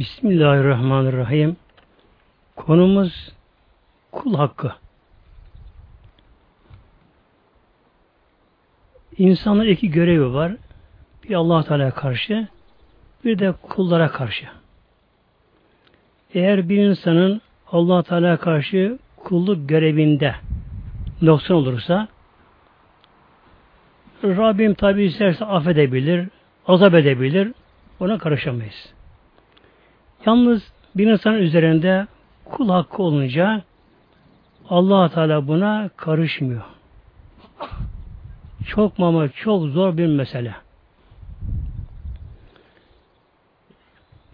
Bismillahirrahmanirrahim. Konumuz kul hakkı. İnsanın iki görevi var. Bir Allah Teala karşı, bir de kullara karşı. Eğer bir insanın Allah Teala karşı kulluk görevinde noksan olursa Rabbim tabi isterse affedebilir, azap edebilir. Ona karışamayız. Yalnız bir insanın üzerinde kul hakkı olunca allah Teala buna karışmıyor. Çok ama çok zor bir mesele.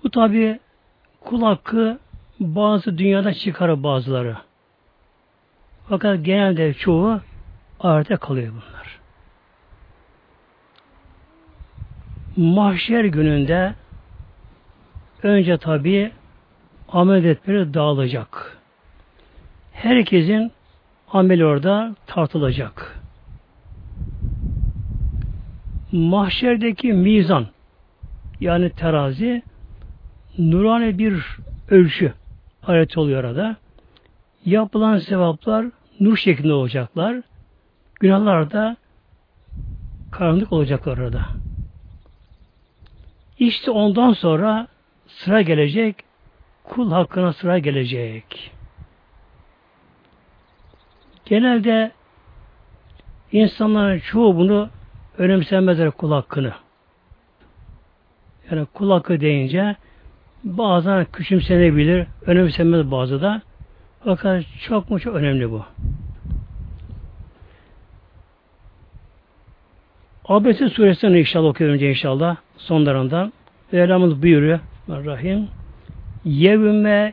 Bu tabi kul hakkı bazı dünyada çıkarır bazıları. Fakat genelde çoğu ahirete kalıyor bunlar. Mahşer gününde önce tabi amel etmeleri dağılacak. Herkesin ameli orada tartılacak. Mahşerdeki mizan yani terazi nurani bir ölçü alet oluyor orada. Yapılan sevaplar nur şeklinde olacaklar. Günahlar da karanlık olacaklar orada. İşte ondan sonra sıra gelecek, kul hakkına sıra gelecek. Genelde insanların çoğu bunu önemsemezler kul hakkını. Yani kul hakkı deyince bazen küçümsenebilir, önemsemez bazı da. Fakat çok mu çok önemli bu. Abese suresini inşallah okuyorum önce inşallah sonlarında. Mevlamız buyuruyor Rahim Yevme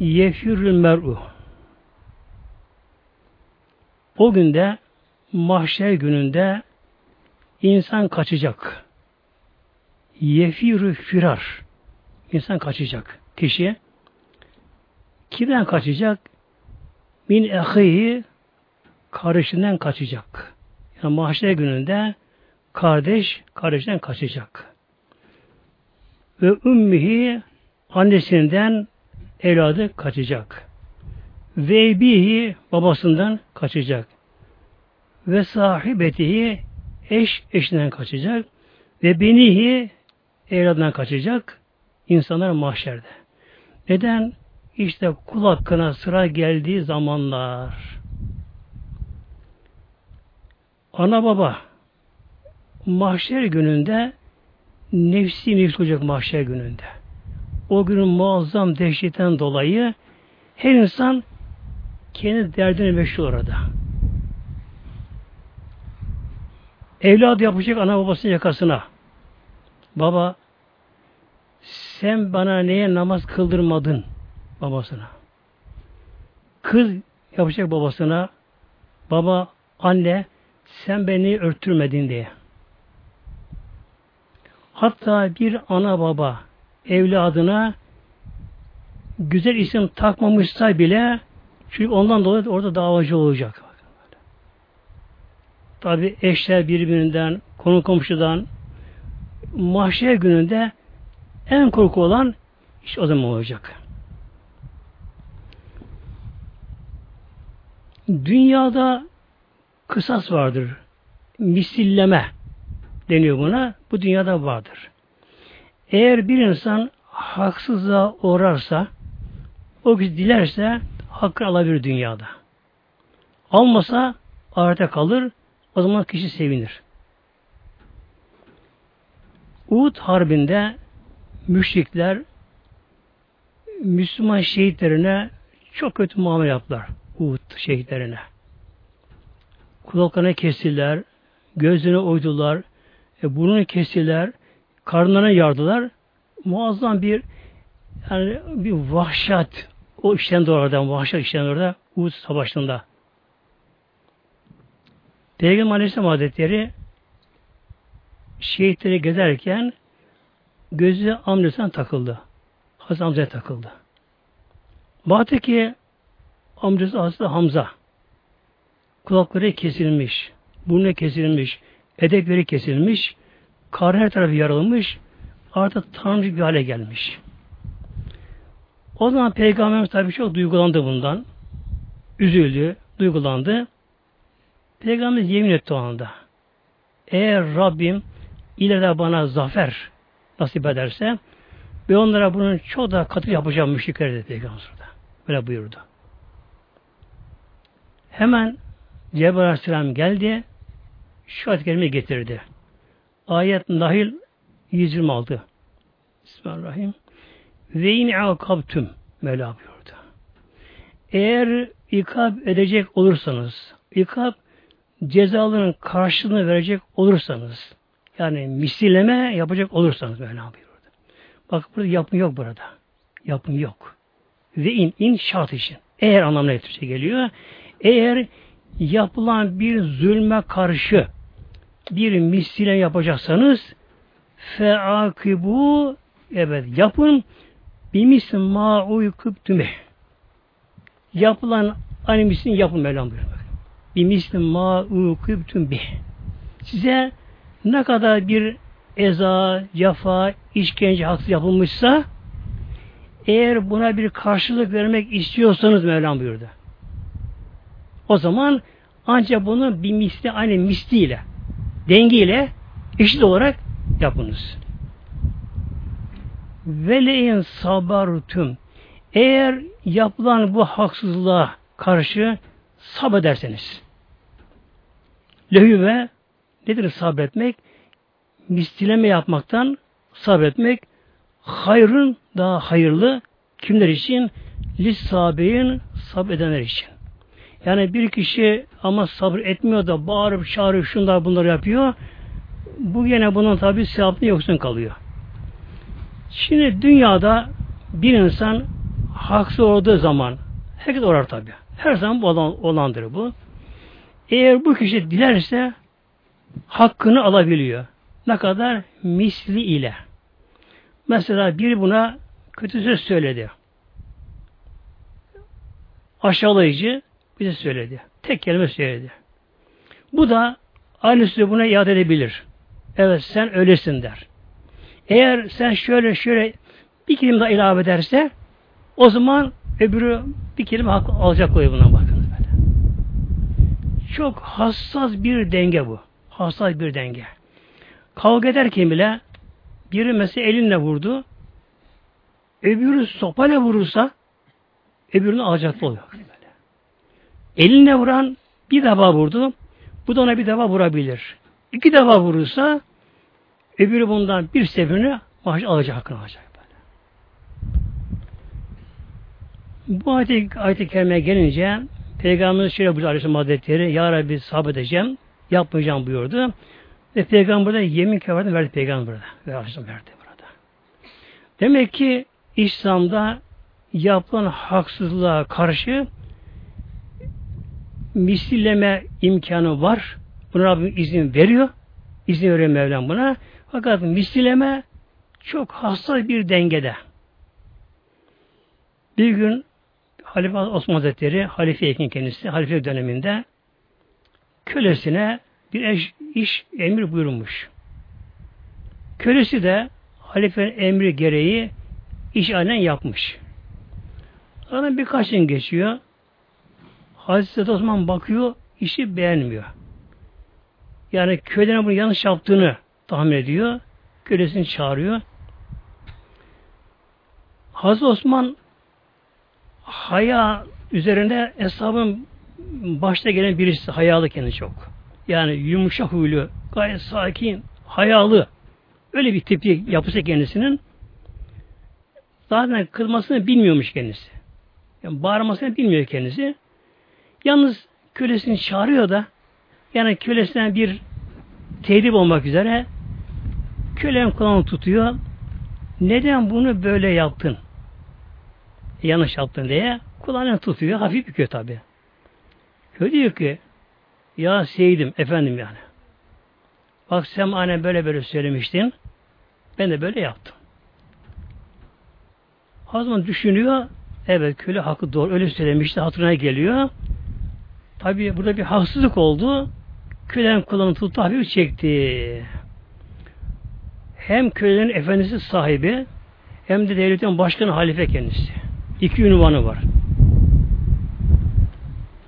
yefirül mer'u O günde mahşer gününde insan kaçacak. Yefirü firar. İnsan kaçacak. Kişi kimden kaçacak? Min ehihi kardeşinden kaçacak. Yani mahşer gününde kardeş kardeşten kaçacak. Ve ümmihi annesinden evladı kaçacak. Ve ebihi babasından kaçacak. Ve sahibetihi eş eşinden kaçacak. Ve benihi evladından kaçacak. insanlar mahşerde. Neden? İşte kul hakkına sıra geldiği zamanlar. Ana baba mahşer gününde nefsi nefsi olacak mahşer gününde. O günün muazzam dehşetten dolayı her insan kendi derdine meşgul orada. Evladı yapacak ana babasının yakasına. Baba sen bana neye namaz kıldırmadın babasına. Kız yapacak babasına. Baba, anne sen beni örtürmedin diye. Hatta bir ana baba evladına güzel isim takmamışsa bile çünkü ondan dolayı orada davacı olacak. Tabi eşler birbirinden, konu komşudan mahşer gününde en korku olan iş o zaman olacak. Dünyada kısas vardır. Misilleme deniyor buna. Bu dünyada vardır. Eğer bir insan haksızlığa uğrarsa o kişi dilerse hakkı alabilir dünyada. Almasa ahirete kalır. O zaman kişi sevinir. Uhud Harbi'nde müşrikler Müslüman şehitlerine çok kötü muamele yaptılar. Uhud şehitlerine. Kulaklarına kestiler, gözlerine oydular, e, burnunu kestiler, karnlarına yardılar. Muazzam bir yani bir vahşet o işten oradan, vahşet işten orada Uhud Savaşı'nda. Peygamber Aleyhisselam Hazretleri şehitleri gezerken gözü amcasına takıldı. Hazreti Hamza'ya takıldı. Baktı ki amcası Hazreti Hamza kulakları kesilmiş, burnu kesilmiş, edekleri kesilmiş, karnı her tarafı yarılmış, artık tanrıcı bir hale gelmiş. O zaman Peygamberimiz tabii çok duygulandı bundan. Üzüldü, duygulandı. Peygamberimiz yemin etti o anda. Eğer Rabbim ileride bana zafer nasip ederse ve onlara bunun çok daha katı yapacağım müşrikler dedi Peygamber. Böyle buyurdu. Hemen Cebrail Aleyhisselam geldi. Şu ayet getirdi. Ayet Nahil 126. Bismillahirrahmanirrahim. Ve in akabtüm Mevla buyurdu. Eğer ikab edecek olursanız, ikab cezaların karşılığını verecek olursanız, yani misilleme yapacak olursanız Mevla buyurdu. Bak burada yapım yok burada. Yapım yok. Ve in, in şart için. Eğer anlamına Türkçe geliyor. Eğer yapılan bir zulme karşı bir misile yapacaksanız feakibu evet yapın bimis ma uyküptüme yapılan aynı mislini yapın Mevlam buyuruyor. Bimis ma uyküptüm bih size ne kadar bir eza, cefa, işkence haksız yapılmışsa eğer buna bir karşılık vermek istiyorsanız Mevlam buyurdu. O zaman ancak bunu bir misli, aynı misliyle, dengiyle eşit olarak yapınız. Veleyin sabartum eğer yapılan bu haksızlığa karşı sabrederseniz lehü ve nedir sabretmek? Mistileme yapmaktan sabretmek hayrın daha hayırlı kimler için? Lis sabirin sabredenler için. Yani bir kişi ama sabır etmiyor da bağırıp çağırıp şunlar bunları yapıyor. Bu yine bunun tabi sevaplı yoksun kalıyor. Şimdi dünyada bir insan haksız olduğu zaman herkes orar tabi. Her zaman olan, olandır bu. Eğer bu kişi dilerse hakkını alabiliyor. Ne kadar? Misli ile. Mesela bir buna kötü söz söyledi. Aşağılayıcı bize söyledi. Tek kelime söyledi. Bu da aynı sözü buna iade edebilir. Evet sen öylesin der. Eğer sen şöyle şöyle bir kelime daha ilave ederse o zaman öbürü bir kelime hak alacak koyu buna bakın. Böyle. Çok hassas bir denge bu. Hassas bir denge. Kavga ederken bile biri mesela elinle vurdu. Öbürü sopayla vurursa öbürünü alacaklı oluyor. Elinle vuran bir defa vurdu. Bu da ona bir defa vurabilir. İki defa vurursa öbürü bundan bir seferini maaş alacak, hakkını alacak. Böyle. Bu ayet-i ayet kerimeye gelince Peygamberimiz şöyle buyurdu Aleyhisselam Hazretleri Ya Rabbi sabredeceğim, yapmayacağım buyurdu. Ve Peygamber de yemin kefaretini verdi Peygamber burada. Ve Aleyhisselam verdi burada. Demek ki İslam'da yapılan haksızlığa karşı misilleme imkanı var. Buna Rabbim izin veriyor. İzin veriyor Mevlam buna. Fakat misilleme çok hassas bir dengede. Bir gün Halife Osman Hazretleri, halifeyken kendisi, halife döneminde kölesine bir eş, iş emir buyurmuş. Kölesi de halifenin emri gereği iş aynen yapmış. Aradan birkaç gün geçiyor. Hazreti Osman bakıyor, işi beğenmiyor. Yani köyden bunu yanlış yaptığını tahmin ediyor. Kölesini çağırıyor. Hazreti Osman haya üzerinde hesabın başta gelen birisi hayalı kendi çok. Yani yumuşak huylu, gayet sakin, hayalı. Öyle bir tipi yapısı kendisinin. Zaten kızmasını bilmiyormuş kendisi. Yani bağırmasını bilmiyor kendisi. Yalnız kölesini çağırıyor da yani kölesinden bir tehdit olmak üzere kölen kulağını tutuyor. Neden bunu böyle yaptın? Yanlış yaptın diye kulağını tutuyor. Hafif büküyor tabi. Köy diyor ki ya seydim efendim yani. Bak sen anne böyle böyle söylemiştin. Ben de böyle yaptım. O zaman düşünüyor. Evet köle hakkı doğru öyle söylemişti. Hatırına geliyor. Tabi burada bir haksızlık oldu. Kölen kulağını tuttu hafif çekti. Hem kölenin efendisi sahibi hem de devletin başkanı halife kendisi. İki ünvanı var.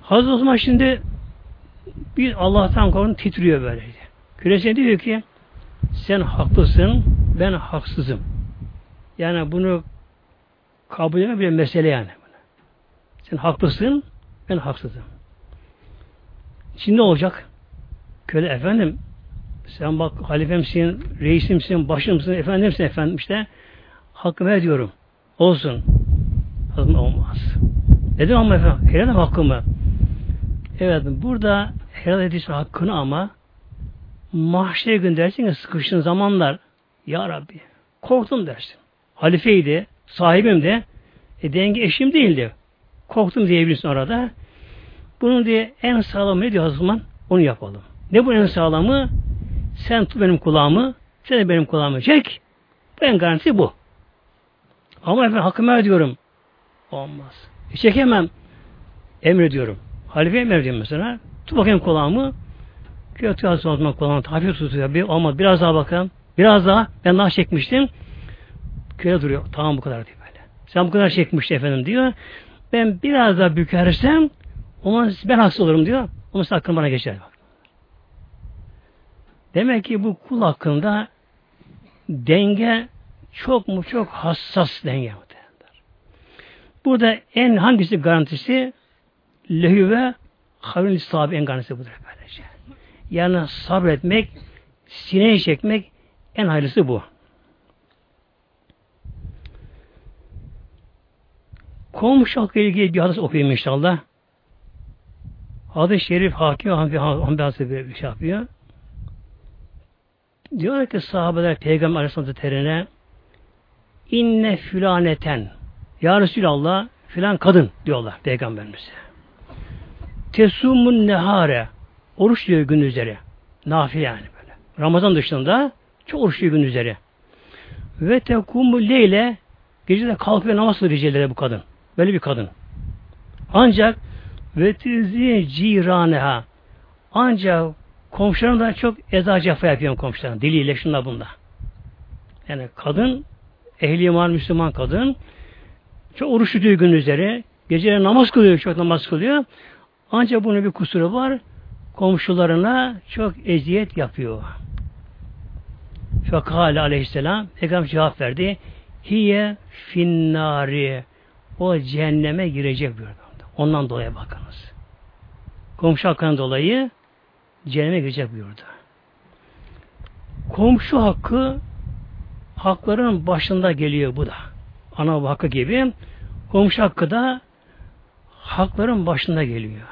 Hazreti Osman şimdi bir Allah'tan korkun titriyor böyle. Küresi diyor ki sen haklısın, ben haksızım. Yani bunu kabul etme bir mesele yani. Sen haklısın, ben haksızım. Şimdi ne olacak? Köle efendim sen bak halifemsin, reisimsin, başımsın, efendimsin efendim işte hakkımı ediyorum. Olsun. Hakkım olmaz. Dedim ama efendim helal hakkımı. Evet burada helal edilse hakkını ama mahşere gün dersin ki sıkıştığın zamanlar Ya Rabbi korktum dersin. Halifeydi, sahibim de e, denge eşim değildi. Korktum diyebilirsin orada. Bunun diye en sağlam ne diyor zaman? Onu yapalım. Ne bu en sağlamı? Sen tut benim kulağımı, sen de benim kulağımı çek. Bu en garantisi bu. Ama efendim hakkımı ediyorum. Olmaz. E çekemem. Emrediyorum. Halife emrediyorum mesela. Tut bakayım kulağımı. Kötü az zaman kulağımı hafif tutuyor. Bir, olmadı. Biraz daha bakın. Biraz daha. Ben daha çekmiştim. Köye duruyor. Tamam bu kadar diyor böyle. Sen bu kadar çekmiştin efendim diyor. Ben biraz daha bükersem o ben haksız olurum diyor. Onun hakkın bana geçer. Demek ki bu kul hakkında denge çok mu çok hassas denge. Burada en hangisi garantisi? Lehü ve havril sahibi en garantisi budur böylece. Yani sabretmek, sineye çekmek en hayırlısı bu. Komşu hakkı ilgili bir hadis okuyayım inşallah. Hadis-i Şerif Hakim Hamdi Hazretleri bir şey yapıyor. Diyor ki sahabeler Peygamber Aleyhisselatü Hazretleri'ne inne fülaneten Ya Resulallah filan kadın diyorlar Peygamberimize. Tesumun nehare oruç diyor gün üzeri. Nafile yani böyle. Ramazan dışında çok oruç diyor gün üzeri. Ve tekumu leyle gecede kalkıyor namaz kılıyor bu kadın. Böyle bir kadın. Ancak ve tizi ciraneha ancak komşularım da çok eza cefa yapıyor komşularım. Diliyle şunla bunda. Yani kadın ehli iman Müslüman kadın çok oruç tutuyor gün üzeri. Geceleri namaz kılıyor, çok namaz kılıyor. Ancak bunun bir kusuru var. Komşularına çok eziyet yapıyor. Fekale aleyhisselam Peygamber cevap verdi. Hiye finnari o cehenneme girecek buyurdu. Ondan dolayı bakınız. Komşu hakkından dolayı cehenneme girecek buyurdu. Komşu hakkı hakların başında geliyor bu da. Ana hakkı gibi. Komşu hakkı da hakların başında geliyor.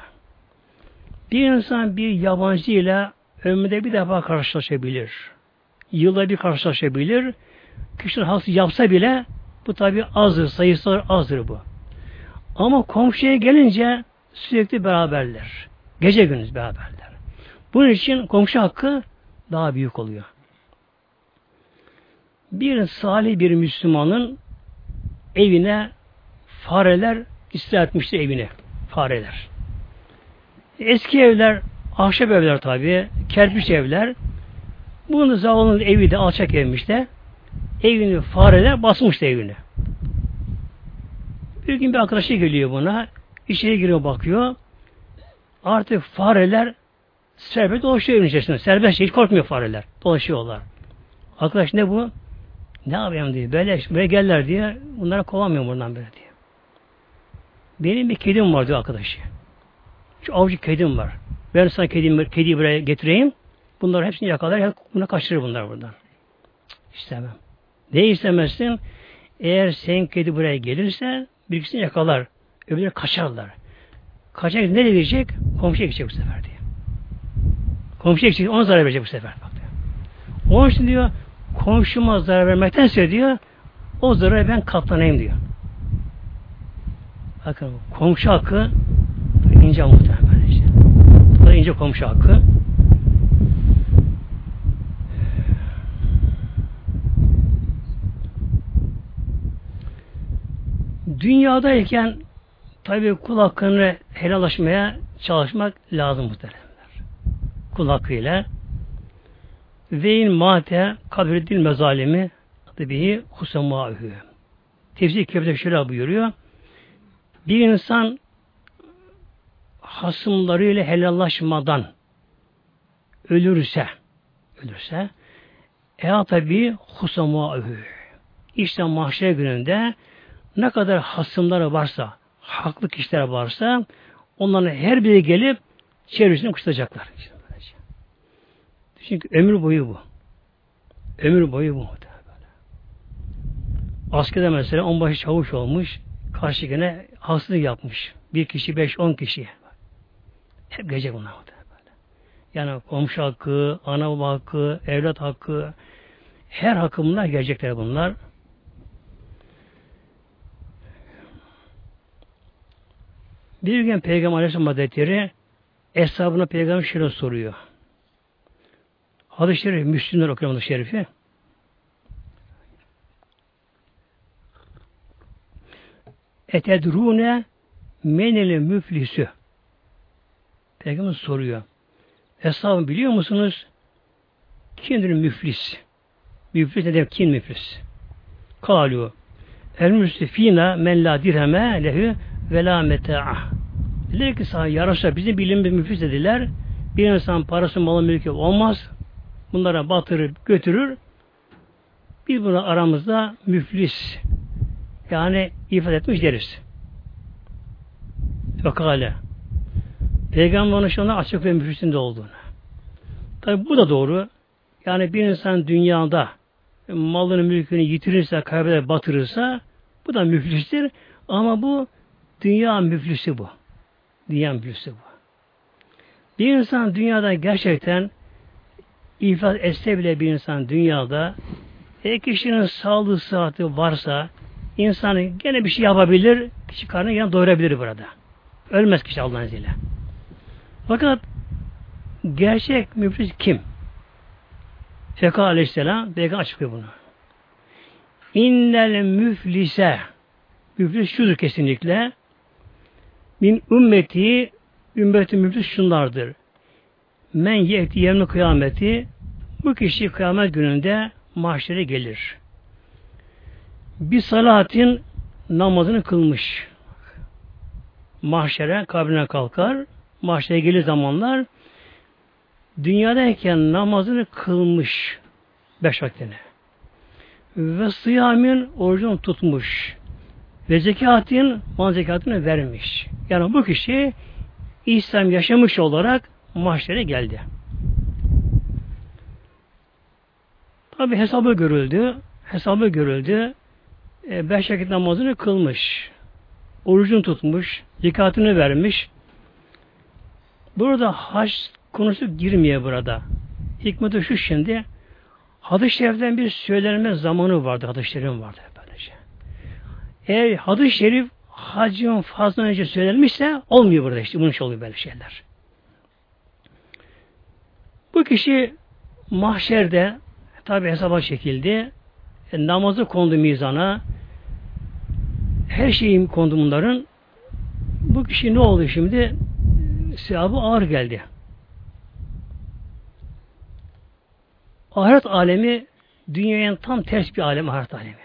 Bir insan bir yabancı ile ömründe bir defa karşılaşabilir. Yılda bir karşılaşabilir. Kişiler hası yapsa bile bu tabi azdır, sayısı azdır bu. Ama komşuya gelince sürekli beraberler. Gece gündüz beraberler. Bunun için komşu hakkı daha büyük oluyor. Bir salih bir Müslümanın evine fareler istila evine. Fareler. Eski evler, ahşap evler tabi, kerpiç evler. Bunun zavallının evi de alçak evmiş de evini fareler basmıştı evini. Bir gün bir arkadaşı geliyor buna. İçeri giriyor bakıyor. Artık fareler serbest dolaşıyor evin içerisinde. Serbest hiç korkmuyor fareler. Dolaşıyorlar. Arkadaş ne bu? Ne yapayım diye. Böyle, böyle gelirler diye. Bunlara kovamıyorum buradan böyle diye. Benim bir kedim var diyor arkadaşı. Şu avcı kedim var. Ben sana kedim, kediyi buraya getireyim. Bunları hepsini yakalar. Buna kaçırır bunlar buradan. İstemem. Ne istemezsin? Eğer sen kedi buraya gelirse birisini yakalar. Öbürleri kaçarlar. Kaçacak ne diyecek? Komşuya gidecek bu sefer diye. Komşuya gidecek, ona zarar verecek bu sefer. Bak diyor. Onun için diyor, komşuma zarar vermektense diyor, o zararı ben katlanayım diyor. Bakın komşu hakkı ince muhtemelen işte. Bu da ince komşu hakkı. Dünyadayken tabi kul hakkını helallaşmaya çalışmak lazım muhteremler. Kul hakkıyla ve in mate kabriddil mezalimi tabi husemâhü. Tefsir kitabında şöyle buyuruyor. Bir insan hasımlarıyla helallaşmadan ölürse ölürse eya tabi husamâhü işte mahşer gününde ne kadar hasımları varsa haklı kişiler varsa onların her biri gelip çevresine kuşatacaklar. Çünkü ömür boyu bu. Ömür boyu bu. Askerde mesela onbaşı çavuş olmuş, karşı gene hastalık yapmış. Bir kişi, beş, on kişi. Hep gelecek bunlar. Yani komşu hakkı, ana baba hakkı, evlat hakkı, her hakkı bunlar gelecekler bunlar. Bir gün Peygamber Aleyhisselam Hazretleri hesabına Peygamber şöyle soruyor. Hadis-i Şerif, Müslümler okuyor hadis Şerif'i. Etedrune meneli müflisü. Peygamber soruyor. Hesabı biliyor musunuz? Kimdir müflis? Müflis ne? Kim müflis? Kalu. El müstifina men la dirheme lehu ve la meta'a. Dediler ki sana yarasa bizim bilim bir müflis dediler. Bir insan parası malı mülkü olmaz. Bunlara batırır, götürür. Biz buna aramızda müflis yani ifade etmiş deriz. Fekale. Peygamber onun şu açık ve müflisinde olduğunu. Tabi bu da doğru. Yani bir insan dünyada malını, mülkünü yitirirse, kaybeder, batırırsa bu da müflistir. Ama bu dünya müflisi bu. Dünya müflisi bu. Bir insan dünyada gerçekten ifade etse bile bir insan dünyada e kişinin sağlığı sıhhati varsa insan gene bir şey yapabilir, kişi karnını yan doyurabilir burada. Ölmez kişi Allah'ın izniyle. Fakat gerçek müflis kim? Feka aleyhisselam Peygamber açıklıyor bunu. İnnel müflise müflis şudur kesinlikle min ümmeti ümmeti müflis şunlardır. Men yekti yevmi kıyameti bu kişi kıyamet gününde mahşere gelir. Bir salatin namazını kılmış. Mahşere, kabrine kalkar. Mahşere gelir zamanlar dünyadayken namazını kılmış beş vaktine. Ve sıyamin orucunu tutmuş. Ve zekatın mal zekatını vermiş. Yani bu kişi İslam yaşamış olarak mahşere geldi. Tabi hesabı görüldü. Hesabı görüldü. E, beş vakit namazını kılmış. Orucunu tutmuş. Zekatını vermiş. Burada hac konusu girmiyor burada. Hikmeti şu şimdi hadis-i bir söylenme zamanı vardı. Hadis-i vardı. Eğer hadis-i şerif hacın fazla önce söylenmişse olmuyor burada işte. Bunun için oluyor böyle şeyler. Bu kişi mahşerde tabi hesaba çekildi. E, namazı kondu mizana. Her şeyin kondu bunların. Bu kişi ne oldu şimdi? Sevabı ağır geldi. Ahiret alemi dünyanın tam ters bir alem ahiret alemi.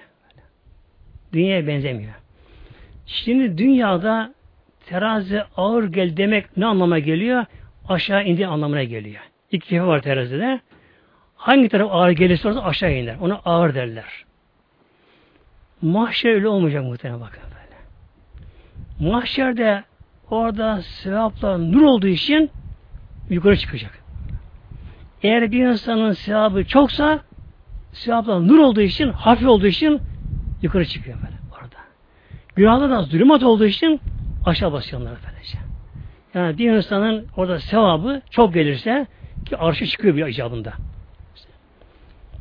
Dünyaya benzemiyor. Şimdi dünyada terazi ağır gel demek ne anlama geliyor? Aşağı indi anlamına geliyor. İki kefe var terazide. Hangi taraf ağır gelirse orada aşağı iner. Ona ağır derler. Mahşer öyle olmayacak muhtemelen bakın böyle. Mahşerde orada sevaplar nur olduğu için yukarı çıkacak. Eğer bir insanın sevabı çoksa sevaplar nur olduğu için, hafif olduğu için yukarı çıkıyor böyle orada. Günahda da zulümat olduğu için aşağı basıyorlar böylece. Yani bir insanın orada sevabı çok gelirse ki arşı çıkıyor bir icabında.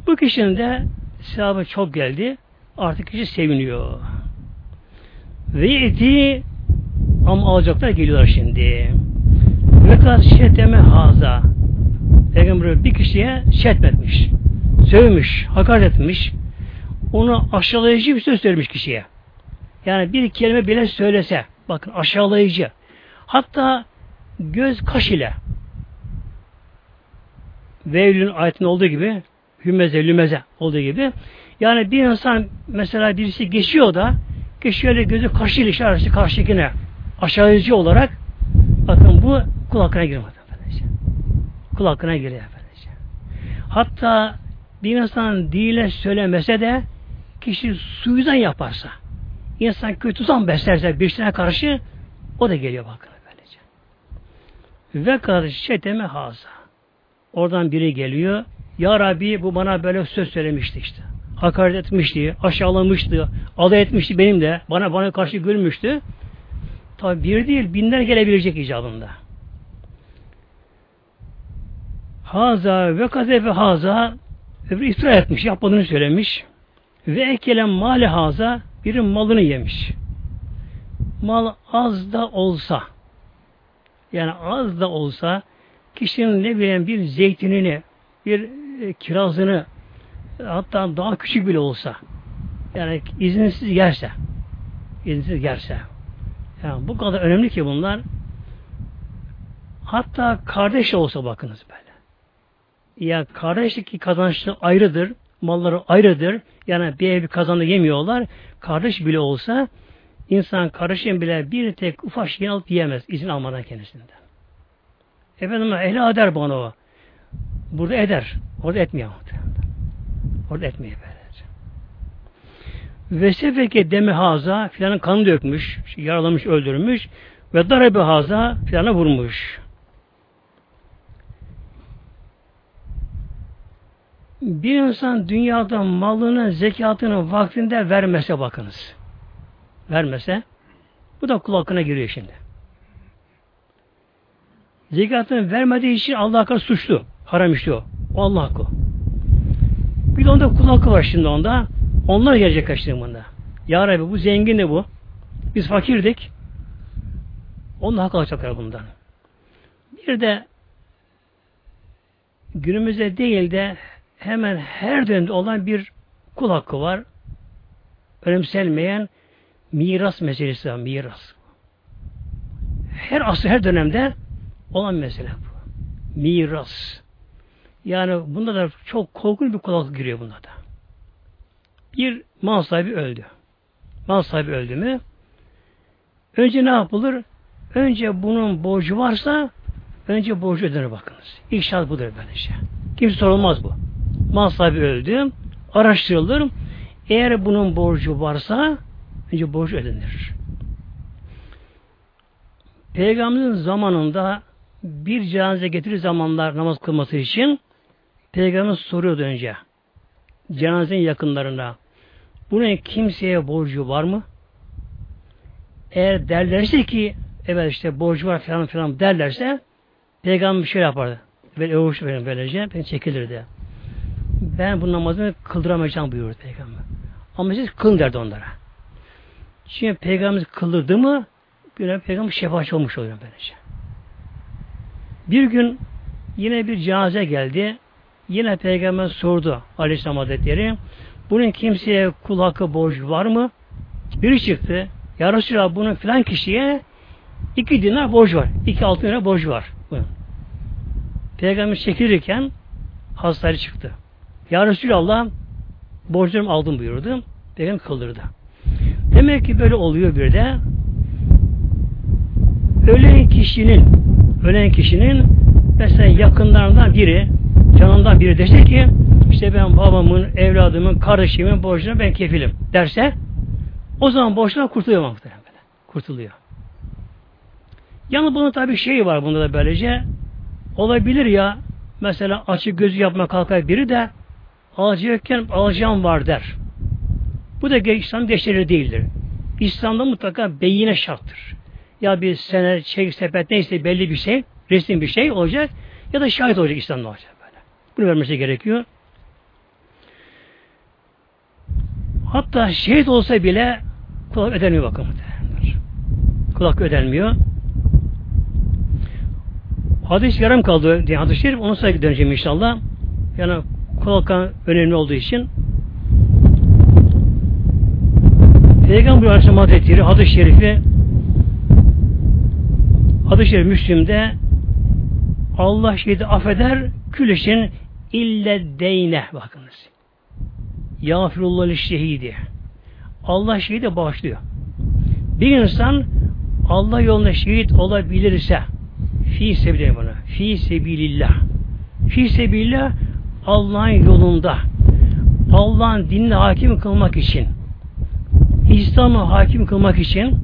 Bu kişinin de sevabı çok geldi. Artık kişi seviniyor. Ve eti ama alacaklar geliyorlar şimdi. Ve kad şeteme haza. Peygamber bir kişiye şetmetmiş. Sövmüş, hakaret etmiş. Onu aşağılayıcı bir söz söylemiş kişiye. Yani bir kelime bile söylese, bakın aşağılayıcı. Hatta göz kaş ile Vevlün ayetinde olduğu gibi hümeze, lümeze olduğu gibi yani bir insan mesela birisi geçiyor da şöyle gözü karşı ilişki karşıkine aşağıcı olarak bakın bu kul hakkına girmez. Kul hakkına giriyor. Hatta bir insan dile söylemese de kişi suyudan yaparsa insan kötü zan beslerse bir şeyine karşı o da geliyor bakın böylece. Ve karşı şeteme haza. Oradan biri geliyor. Ya Rabbi bu bana böyle söz söylemişti işte. Hakaret etmişti, aşağılamıştı, alay etmişti benim de. Bana bana karşı gülmüştü. Tabi bir değil, binler gelebilecek icabında. Haza ve kazefe haza öbürü iftira etmiş, yapmadığını söylemiş. Ve ekelen mali haza biri malını yemiş. Mal az da olsa yani az da olsa kişinin ne bileyim bir zeytinini, bir e, kirazını hatta daha küçük bile olsa yani izinsiz yerse izinsiz yerse yani bu kadar önemli ki bunlar hatta kardeş olsa bakınız böyle. Ya kardeşlik kazançlı ayrıdır, malları ayrıdır. Yani bir ev kazanı yemiyorlar. Kardeş bile olsa insan kardeşin bile bir tek ufak şey alıp yiyemez izin almadan kendisinden. Efendim ehli eder bana o. Burada eder. Orada etmiyor. Orada etmiyor böylece. Ve sefeke demi haza filanın kanı dökmüş, yaralamış, öldürmüş ve darabe haza filana vurmuş. Bir insan dünyada malını, zekatını vaktinde vermese bakınız. Vermese bu da kul hakkına giriyor şimdi. Zekatını vermediği için Allah hakkı suçlu. Haram işliyor. O Allah hakkı. Bir de onda kul hakkı var şimdi onda. Onlar gelecek kaçtığımında. Ya Rabbi bu zengin de bu. Biz fakirdik. Onun hakkı alacaklar bundan. Bir de günümüzde değil de hemen her dönemde olan bir kul hakkı var. Önemselmeyen miras meselesi var. Miras. Her asır, her dönemde olan mesele bu. Miras. Yani bunda da çok korkunç bir kulaklık giriyor bunda da. Bir mal sahibi öldü. Mal sahibi öldü mü? Önce ne yapılır? Önce bunun borcu varsa önce borcu ödenir bakınız. İlk şart budur böylece. Kimse sorulmaz bu. Mal sahibi öldü. Araştırılır. Eğer bunun borcu varsa önce borcu ödenir. Peygamberin zamanında bir cenaze getirir zamanlar namaz kılması için Peygamber soruyordu önce cenazenin yakınlarına bunun kimseye borcu var mı? Eğer derlerse ki evet işte borcu var falan filan derlerse Peygamber bir şey yapardı. Böyle övüş verin böylece ben çekilirdi. Ben bu namazını kıldıramayacağım buyurdu Peygamber. Ama siz kılın derdi onlara. Şimdi Peygamber kıldırdı mı bir Peygamber şefaatçi olmuş oluyor böylece. Bir gün yine bir cenaze geldi. Yine Peygamber sordu Aleyhisselam Hazretleri. Bunun kimseye kul hakkı borcu var mı? Biri çıktı. Ya Resulallah bunun filan kişiye iki dinar borcu var. iki altın lira borcu var. Bunun. Peygamber çekilirken hastane çıktı. Ya Resulallah borcularımı aldım buyurdu. Peygamber kıldırdı. Demek ki böyle oluyor bir de ölen kişinin ölen kişinin mesela yakınlarından biri canından biri dese ki işte ben babamın, evladımın, kardeşimin borcuna ben kefilim derse o zaman borçlar kurtuluyor muhtemelen. Kurtuluyor. Yani bunun tabi şeyi var bunda da böylece olabilir ya mesela açık gözü yapma kalkar biri de alacakken alacağım var der. Bu da İslam geçerli değildir. İslam'da mutlaka beyine şarttır. Ya bir sene, çek, sepet neyse belli bir şey, resim bir şey olacak ya da şahit olacak İslam'da olacak böyle. Bunu vermesi gerekiyor. Hatta şehit olsa bile kulak ödenmiyor bakın. Kulak ödenmiyor. Hadis yarım kaldı diye hadis-i şerif. Onu sonra döneceğim inşallah. Yani kulak önemli olduğu için Peygamber Aleyhisselam Hazretleri hadis-i şerifi hadis-i şerif Müslim'de Allah şehidi affeder kül için ille deyne bakınız. Yağfirullah şehidi. Allah şehide bağışlıyor. Bir insan Allah yolunda şehit olabilirse fi sebilillah bana. Fi sebilillah. Fi sebilillah Allah'ın yolunda Allah'ın dinine hakim kılmak için İslam'ı hakim kılmak için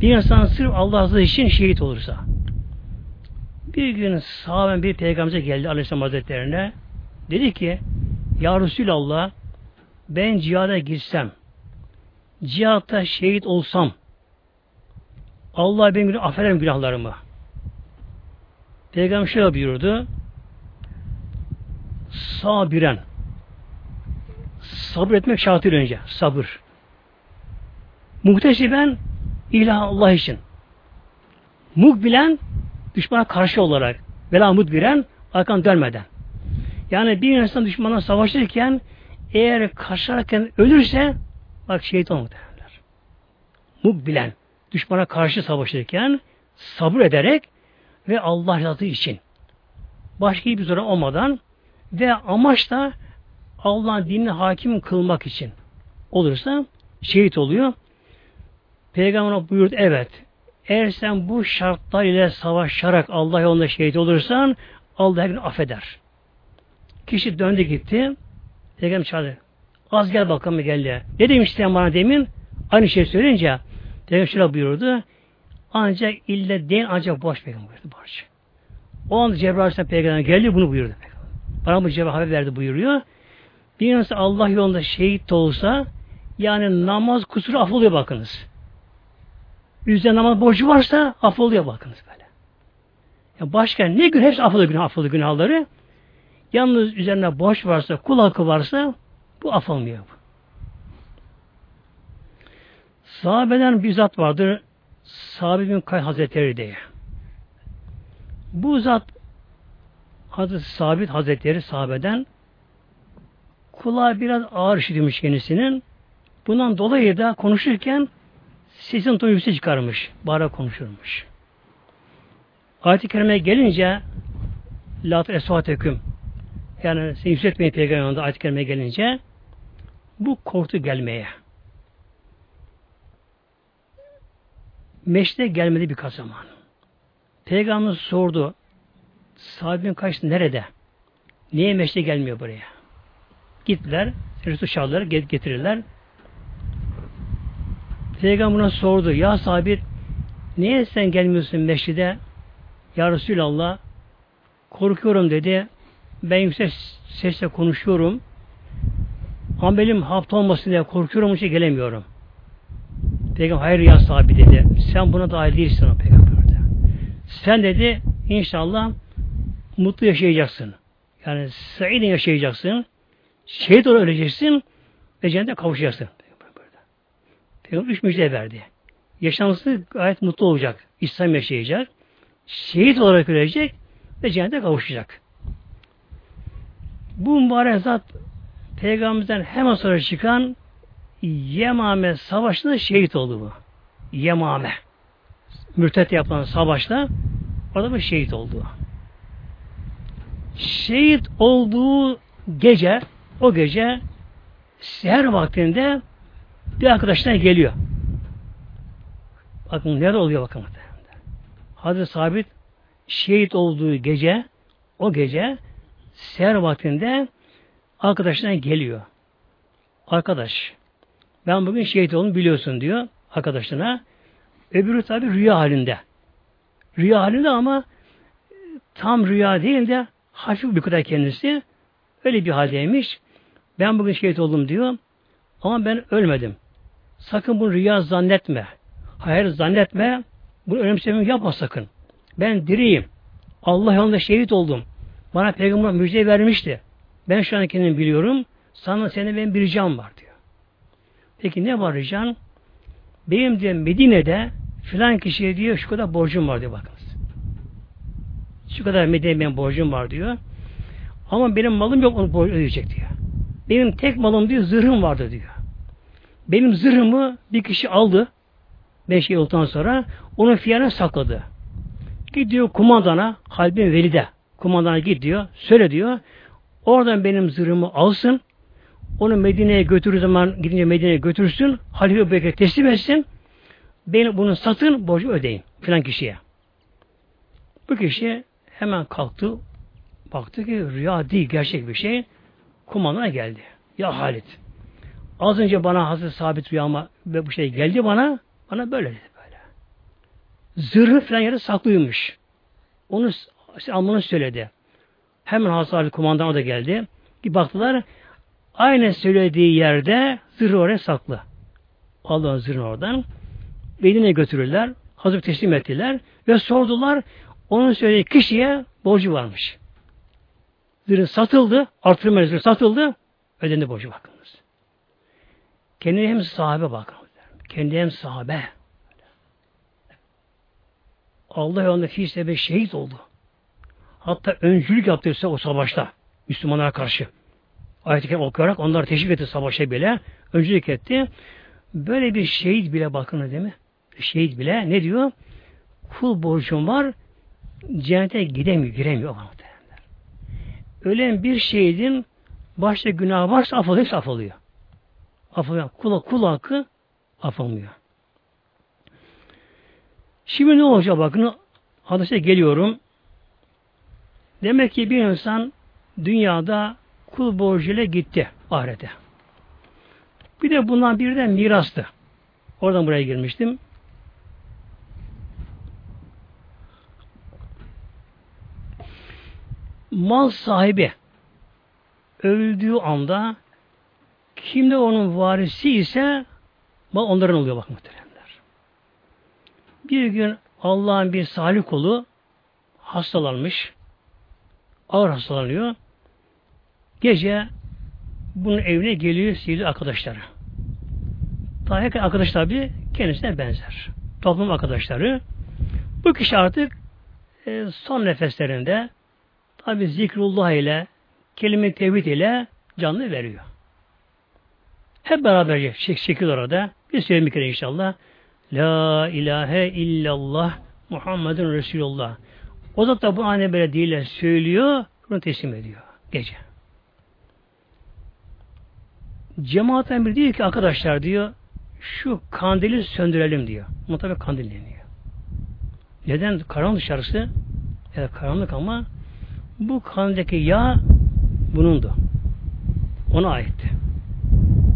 bir insan sırf Allah için şehit olursa bir gün sahaben bir peygamber geldi Aleyhisselam Hazretlerine dedi ki Ya Resulallah ben cihada girsem cihatta şehit olsam Allah benim günah affeder günahlarımı? Peygamber şöyle buyurdu. Sabiren. Sabır etmek şartıyla önce. Sabır. Muhtesiben ilah Allah için. Mukbilen düşmana karşı olarak. Vela mudbiren arkan dönmeden. Yani bir insan düşmana savaşırken eğer karşılarken ölürse bak olmadı derler. Mukbilen düşmana karşı savaşırken sabır ederek ve Allah rızası için başka bir zora olmadan ve amaç da Allah'ın dinine hakim kılmak için olursa şehit oluyor. Peygamber buyurdu evet eğer sen bu şartlar ile savaşarak Allah yolunda şehit olursan Allah her gün affeder. Kişi döndü gitti. Peygamber çağırdı. Az gel bakalım geldi. Ne demiştin bana demin? Aynı şey söyleyince Peygamber şöyle buyurdu. Ancak ille değil ancak boş peygamber buyurdu. Boş. O anda Cebrail Aleyhisselam peygamber geldi bunu buyurdu. Bana bu Cebrail haber verdi buyuruyor. Bir insan Allah yolunda şehit olsa yani namaz kusuru affoluyor bakınız. Üzerine namaz borcu varsa affoluyor bakınız böyle. Ya başka ne gün hepsi affoluyor günah, affoluyor günahları. Yalnız üzerine borç varsa, kul hakkı varsa bu affolmuyor. Sahabeden bir zat vardır. Sahabe bin Kay Hazretleri diye. Bu zat Hazreti Sabit Hazretleri sahabeden kulağı biraz ağır işitmiş kendisinin. Bundan dolayı da konuşurken sesin tonu çıkarmış. Bağıra konuşurmuş. Ayet-i Kerime'ye gelince La esvateküm yani seni yükseltmeyin peygamberinde ayet-i kerimeye gelince bu korktu gelmeye. Meşte gelmedi birkaç zaman. Peygamber sordu. Sahabin kaçtı nerede? Niye meşte gelmiyor buraya? Gittiler. Resul çağırdılar. Getirirler. Peygamber'e sordu. Ya sabit niye sen gelmiyorsun meşride? Ya Resulallah korkuyorum dedi. Ben yüksek sesle konuşuyorum. Ama benim hafta olmasın diye korkuyorum için gelemiyorum. Peygamber hayır ya sahibi dedi. Sen buna dahil değilsin o peygamberde. Sen dedi inşallah mutlu yaşayacaksın. Yani saidin yaşayacaksın. Şehit olarak öleceksin ve cennete kavuşacaksın. Peygamber üç müjde verdi. Yaşantısı gayet mutlu olacak. İslam yaşayacak. Şehit olarak ölecek ve cennete kavuşacak. Bu mübarek zat Peygamberimizden hemen sonra çıkan Yemame savaşında şehit oldu bu. Yemame. Mürtet yapılan savaşta orada bir şehit oldu. Şehit olduğu gece o gece seher vaktinde bir arkadaşına geliyor. Bakın nerede oluyor bakın. Hazreti Sabit şehit olduğu gece o gece seher vaktinde arkadaşına geliyor. Arkadaş ben bugün şehit oldum biliyorsun diyor arkadaşına. Öbürü tabi rüya halinde. Rüya halinde ama tam rüya değil de hafif bir kadar kendisi. Öyle bir haldeymiş. Ben bugün şehit oldum diyor. Ama ben ölmedim. Sakın bunu rüya zannetme. Hayır zannetme. Bunu önemsememi yapma sakın. Ben diriyim. Allah yolunda şehit oldum. Bana peygamber müjde vermişti. Ben şu an kendimi biliyorum. Sana senin benim bir ricam var diyor. Peki ne var rican? Benim diyor Medine'de filan kişiye diyor şu kadar borcum var diyor bakınız. Şu kadar Medine'de benim borcum var diyor. Ama benim malım yok onu ödeyecek diyor. Benim tek malım diyor zırhım vardı diyor. Benim zırhımı bir kişi aldı. Beş yıldan sonra onun fiyatına sakladı. Gidiyor kumandana Halbin Velide. Kumandana gidiyor. Söyle diyor. Oradan benim zırhımı alsın. onu Medine'ye götürür zaman gidince Medine'ye götürsün. Halife Bekir'e teslim etsin. Beni bunu satın borcu ödeyin filan kişiye. Bu kişi hemen kalktı. Baktı ki rüya değil gerçek bir şey. Kumandana geldi. Ya Halit. Az önce bana Hazreti Sabit rüyama ve bu şey geldi bana. Bana böyle dedi böyle. Zırhı falan yere saklıymış. Onu almanı söyledi. Hemen Hazreti kumandan da geldi. Bir baktılar. Aynı söylediği yerde zırhı oraya saklı. Allah'ın zırhını oradan. Beline götürürler. Hazır teslim ettiler. Ve sordular. Onun söylediği kişiye borcu varmış. Zırhı satıldı. Artırma zırhı satıldı. Ödendi borcu bakınız. Kendi hem sahabe bakın. Kendi hem sahabe. Allah yolunda fi sebe şehit oldu. Hatta öncülük yaptı o savaşta. Müslümanlara karşı. Ayet-i okuyarak onları teşvik etti savaşa bile. Öncülük etti. Böyle bir şehit bile bakın değil mi? Şehit bile ne diyor? Kul borcum var cennete gidemiyor, giremiyor. Ölen bir şehidin başta günah varsa affolıyor, hepsi affolıyor. Affolıyor. Kul, kul hakkı affolmuyor. Şimdi ne olacak bakın hadise geliyorum. Demek ki bir insan dünyada kul borcuyla gitti ahirete. Bir de bundan bir de mirastı. Oradan buraya girmiştim. Mal sahibi öldüğü anda kimde onun varisi ise mal onların oluyor bak muhteremler. Bir gün Allah'ın bir salih kolu hastalanmış. Ağır hastalanıyor. Gece bunun evine geliyor sevgili arkadaşları. Yakın arkadaş tabi kendisine benzer. Toplum arkadaşları. Bu kişi artık e, son nefeslerinde tabi zikrullah ile kelime tevhid ile canlı veriyor. Hep beraberce çek, çekil orada. Bir söyleyeyim bir kere inşallah. La ilahe illallah Muhammedun Resulullah. O da bu anne böyle değil söylüyor, bunu teslim ediyor gece. Cemaatten bir diyor ki arkadaşlar diyor şu kandili söndürelim diyor. Mutlaka kandil deniyor. Neden? Karanlık dışarısı. Evet karanlık ama bu kandildeki yağ bunundu. Ona aitti.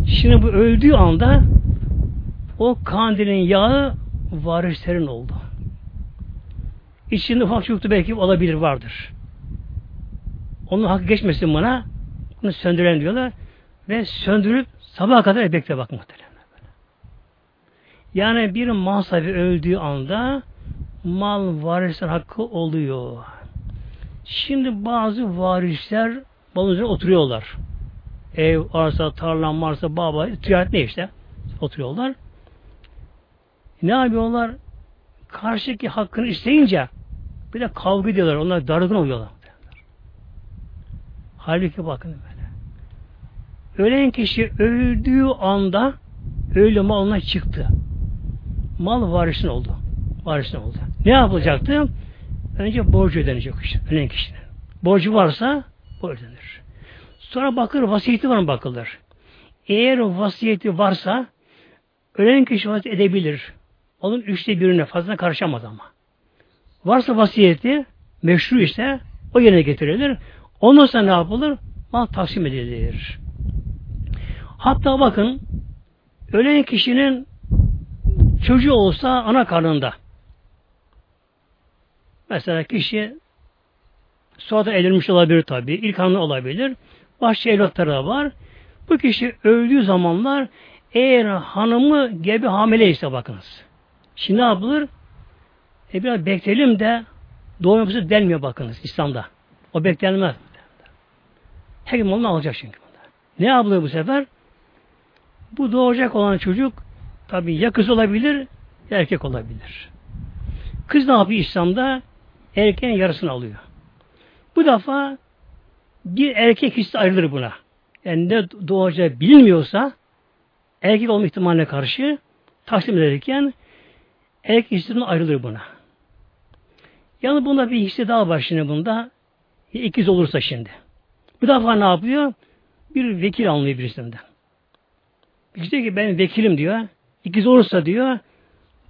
Şimdi bu öldüğü anda o kandilin yağı varislerin oldu. İçinde ufak çocuktu belki olabilir vardır. Onun hakkı geçmesin bana. Bunu söndürelim diyorlar. Ve söndürüp sabaha kadar bekle bak muhtemelen. Yani bir mal sahibi öldüğü anda mal varisler hakkı oluyor. Şimdi bazı varisler malın üzerine oturuyorlar. Ev, arsa, tarla, varsa, baba, ticaret ne işte. Oturuyorlar. Ne yapıyorlar? Karşıki hakkını isteyince bir de kavga ediyorlar. Onlar dargın oluyorlar. Halbuki bakın böyle. Ölen kişi öldüğü anda öyle mal ona çıktı. Mal varisin oldu. Varisin oldu. Ne yapılacaktı? Önce borcu ödenecek işte. Ölen kişinin. Borcu varsa borcu ödenir. Sonra bakır vasiyeti var mı bakılır. Eğer vasiyeti varsa ölen kişi vasiyet edebilir. Onun üçte birine fazla karışamaz ama. Varsa vasiyeti meşru ise o yerine getirilir. Ondan sonra ne yapılır? Mal taksim edilir. Hatta bakın ölen kişinin çocuğu olsa ana karnında mesela kişi sonra edilmiş olabilir tabi. ilk hanı olabilir. Başka evlatları da var. Bu kişi öldüğü zamanlar eğer hanımı gebe hamile ise bakınız. Şimdi ne yapılır? E biraz bekleyelim de doğum yapısı denmiyor bakınız İslam'da. O beklenmez. Gün onu alacak çünkü. Ne yapılıyor bu sefer? Bu doğacak olan çocuk tabi ya kız olabilir ya erkek olabilir. Kız ne yapıyor İslam'da? Erkeğin yarısını alıyor. Bu defa bir erkek hissi ayrılır buna. Yani ne doğacağı bilinmiyorsa erkek olma ihtimaline karşı taksim ederken erkek hissinden ayrılır buna. Yani bunda bir hissi daha var şimdi bunda. İkiz olursa şimdi. Bu defa ne yapıyor? bir vekil almıyor birisinden. İşte ki ben vekilim diyor. İkiz olursa diyor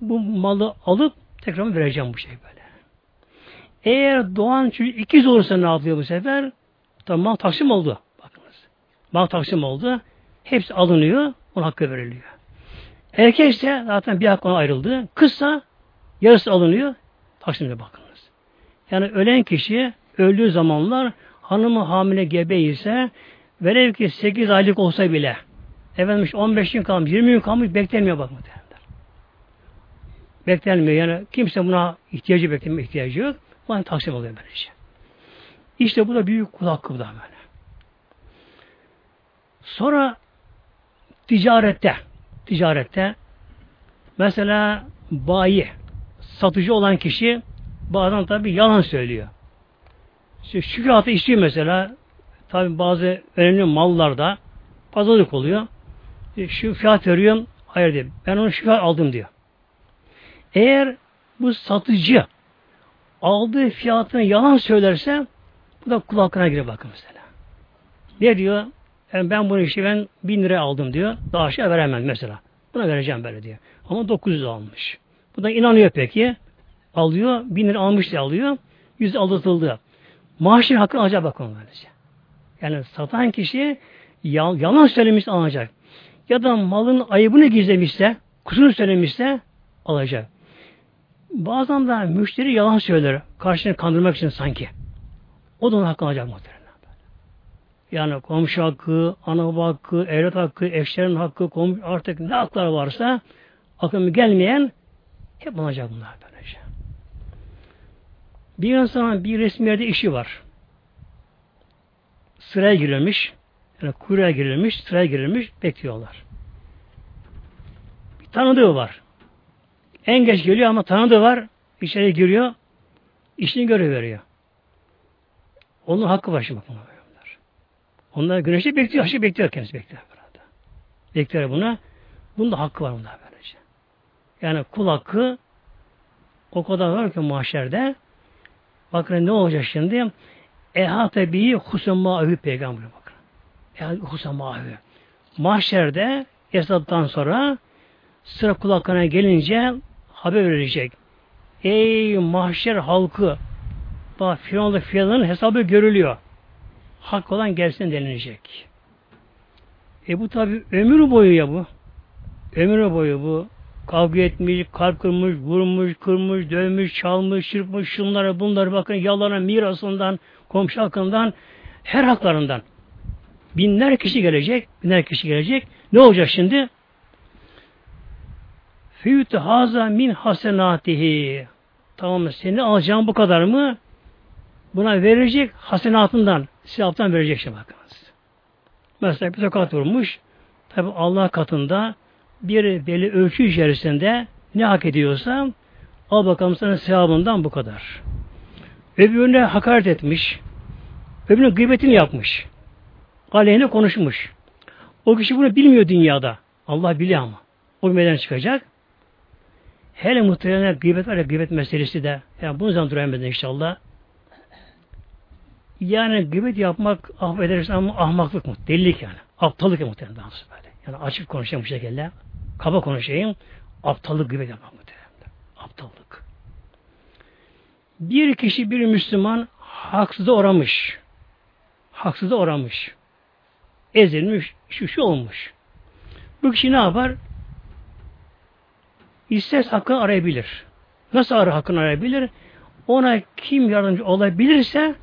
bu malı alıp tekrar vereceğim bu şey böyle. Eğer doğan çocuk ikiz olursa ne yapıyor bu sefer? Tamam taksim oldu. Bakınız. Mal taksim oldu. Hepsi alınıyor. Ona hakkı veriliyor. Erkekse zaten bir hak ona ayrıldı. Kızsa yarısı alınıyor. Taksimde bakınız. Yani ölen kişi öldüğü zamanlar hanımı hamile gebe ise velev ki 8 aylık olsa bile efendim 15 gün kalmış, 20 gün kalmış beklenmiyor bak muhtemelen. Beklenmiyor. Yani kimse buna ihtiyacı bekleme ihtiyacı yok. Bana taksim oluyor böylece. İşte bu da büyük kul hakkı bu da böyle. Sonra ticarette ticarette mesela bayi satıcı olan kişi bazen tabi yalan söylüyor. İşte şu fiyatı istiyor mesela tabi bazı önemli mallarda pazarlık oluyor. E, şu fiyat veriyorum hayır diyor. Ben onu şu fiyat aldım diyor. Eğer bu satıcı aldığı fiyatını yalan söylerse bu da kulakına girer bakın mesela. Ne diyor? Yani ben bunu işte ben bin liraya aldım diyor. Daha aşağı veremem mesela. Buna vereceğim böyle diyor. Ama 900 almış. Bu da inanıyor peki. Alıyor. Bin lira almış diye alıyor. Yüz aldatıldı. Maaşın hakkını alacak bakın böylece. Yani satan kişi yalan söylemiş alacak. Ya da malın ayıbını gizlemişse, kusurunu söylemişse alacak. Bazen de müşteri yalan söyler. Karşını kandırmak için sanki. O da onun hakkını alacak muhtemelen. Yani komşu hakkı, ana hakkı, evlat hakkı, eşlerin hakkı, komşu, artık ne haklar varsa akıllı gelmeyen hep alacak bunlar böylece. Bir insanın bir resmi yerde işi var. Sıraya girilmiş, yani kuyruğa girilmiş, sıraya girilmiş, bekliyorlar. Bir tanıdığı var. En geç geliyor ama tanıdığı var. İçeri giriyor. işini görev veriyor. Onun hakkı var şimdi bunlar. Onlar güneşi bekliyor, aşı bekliyor kendisi bekliyor burada. Bekliyor buna. Bunun da hakkı var bunda böylece. Yani kul hakkı o kadar var ki mahşerde bakın ne olacak şimdi? Ehate bihi husemavi peygamber bakın. Ehate husemavi. Mahşerde Esad'dan sonra sıra kulaklarına gelince haber verecek. Ey mahşer halkı bak Firavun'da Firavun'un hesabı görülüyor. Hak olan gelsin denilecek. E bu tabi ömür boyu ya bu. Ömür boyu bu. Kavga etmiş, kalp kırmış, vurmuş, kırmış, dövmüş, çalmış, çırpmış, şunlara bunları bakın yalana mirasından, komşu hakkından, her haklarından. Binler kişi gelecek, binler kişi gelecek. Ne olacak şimdi? Füyütü haza min hasenatihi. Tamam seni alacağım bu kadar mı? Buna verecek hasenatından, silahtan verecek şey bakınız. Mesela bir tokat vurmuş, tabi Allah katında bir belli ölçü içerisinde ne hak ediyorsa al bakalım sana sevabından bu kadar. Öbürüne hakaret etmiş, öbürüne gıybetini yapmış, aleyhine konuşmuş. O kişi bunu bilmiyor dünyada. Allah biliyor ama. O meydan çıkacak. Hele muhtemelen gıybet var ya gıybet meselesi de. Yani bunu zaman duramayız inşallah. Yani gıybet yapmak affedersin ama ahmaklık mı? Delilik yani. Aptallık muhtemelen daha böyle. Yani açık konuşayım bu şekilde. Kaba konuşayım. Aptallık gıybet yapmak muhtemelen. Aptallık. Bir kişi bir Müslüman haksıza uğramış. Haksıza uğramış. Ezilmiş. Şu şu olmuş. Bu kişi ne yapar? İsterse hakkını arayabilir. Nasıl arar hakkını arayabilir? Ona kim yardımcı olabilirse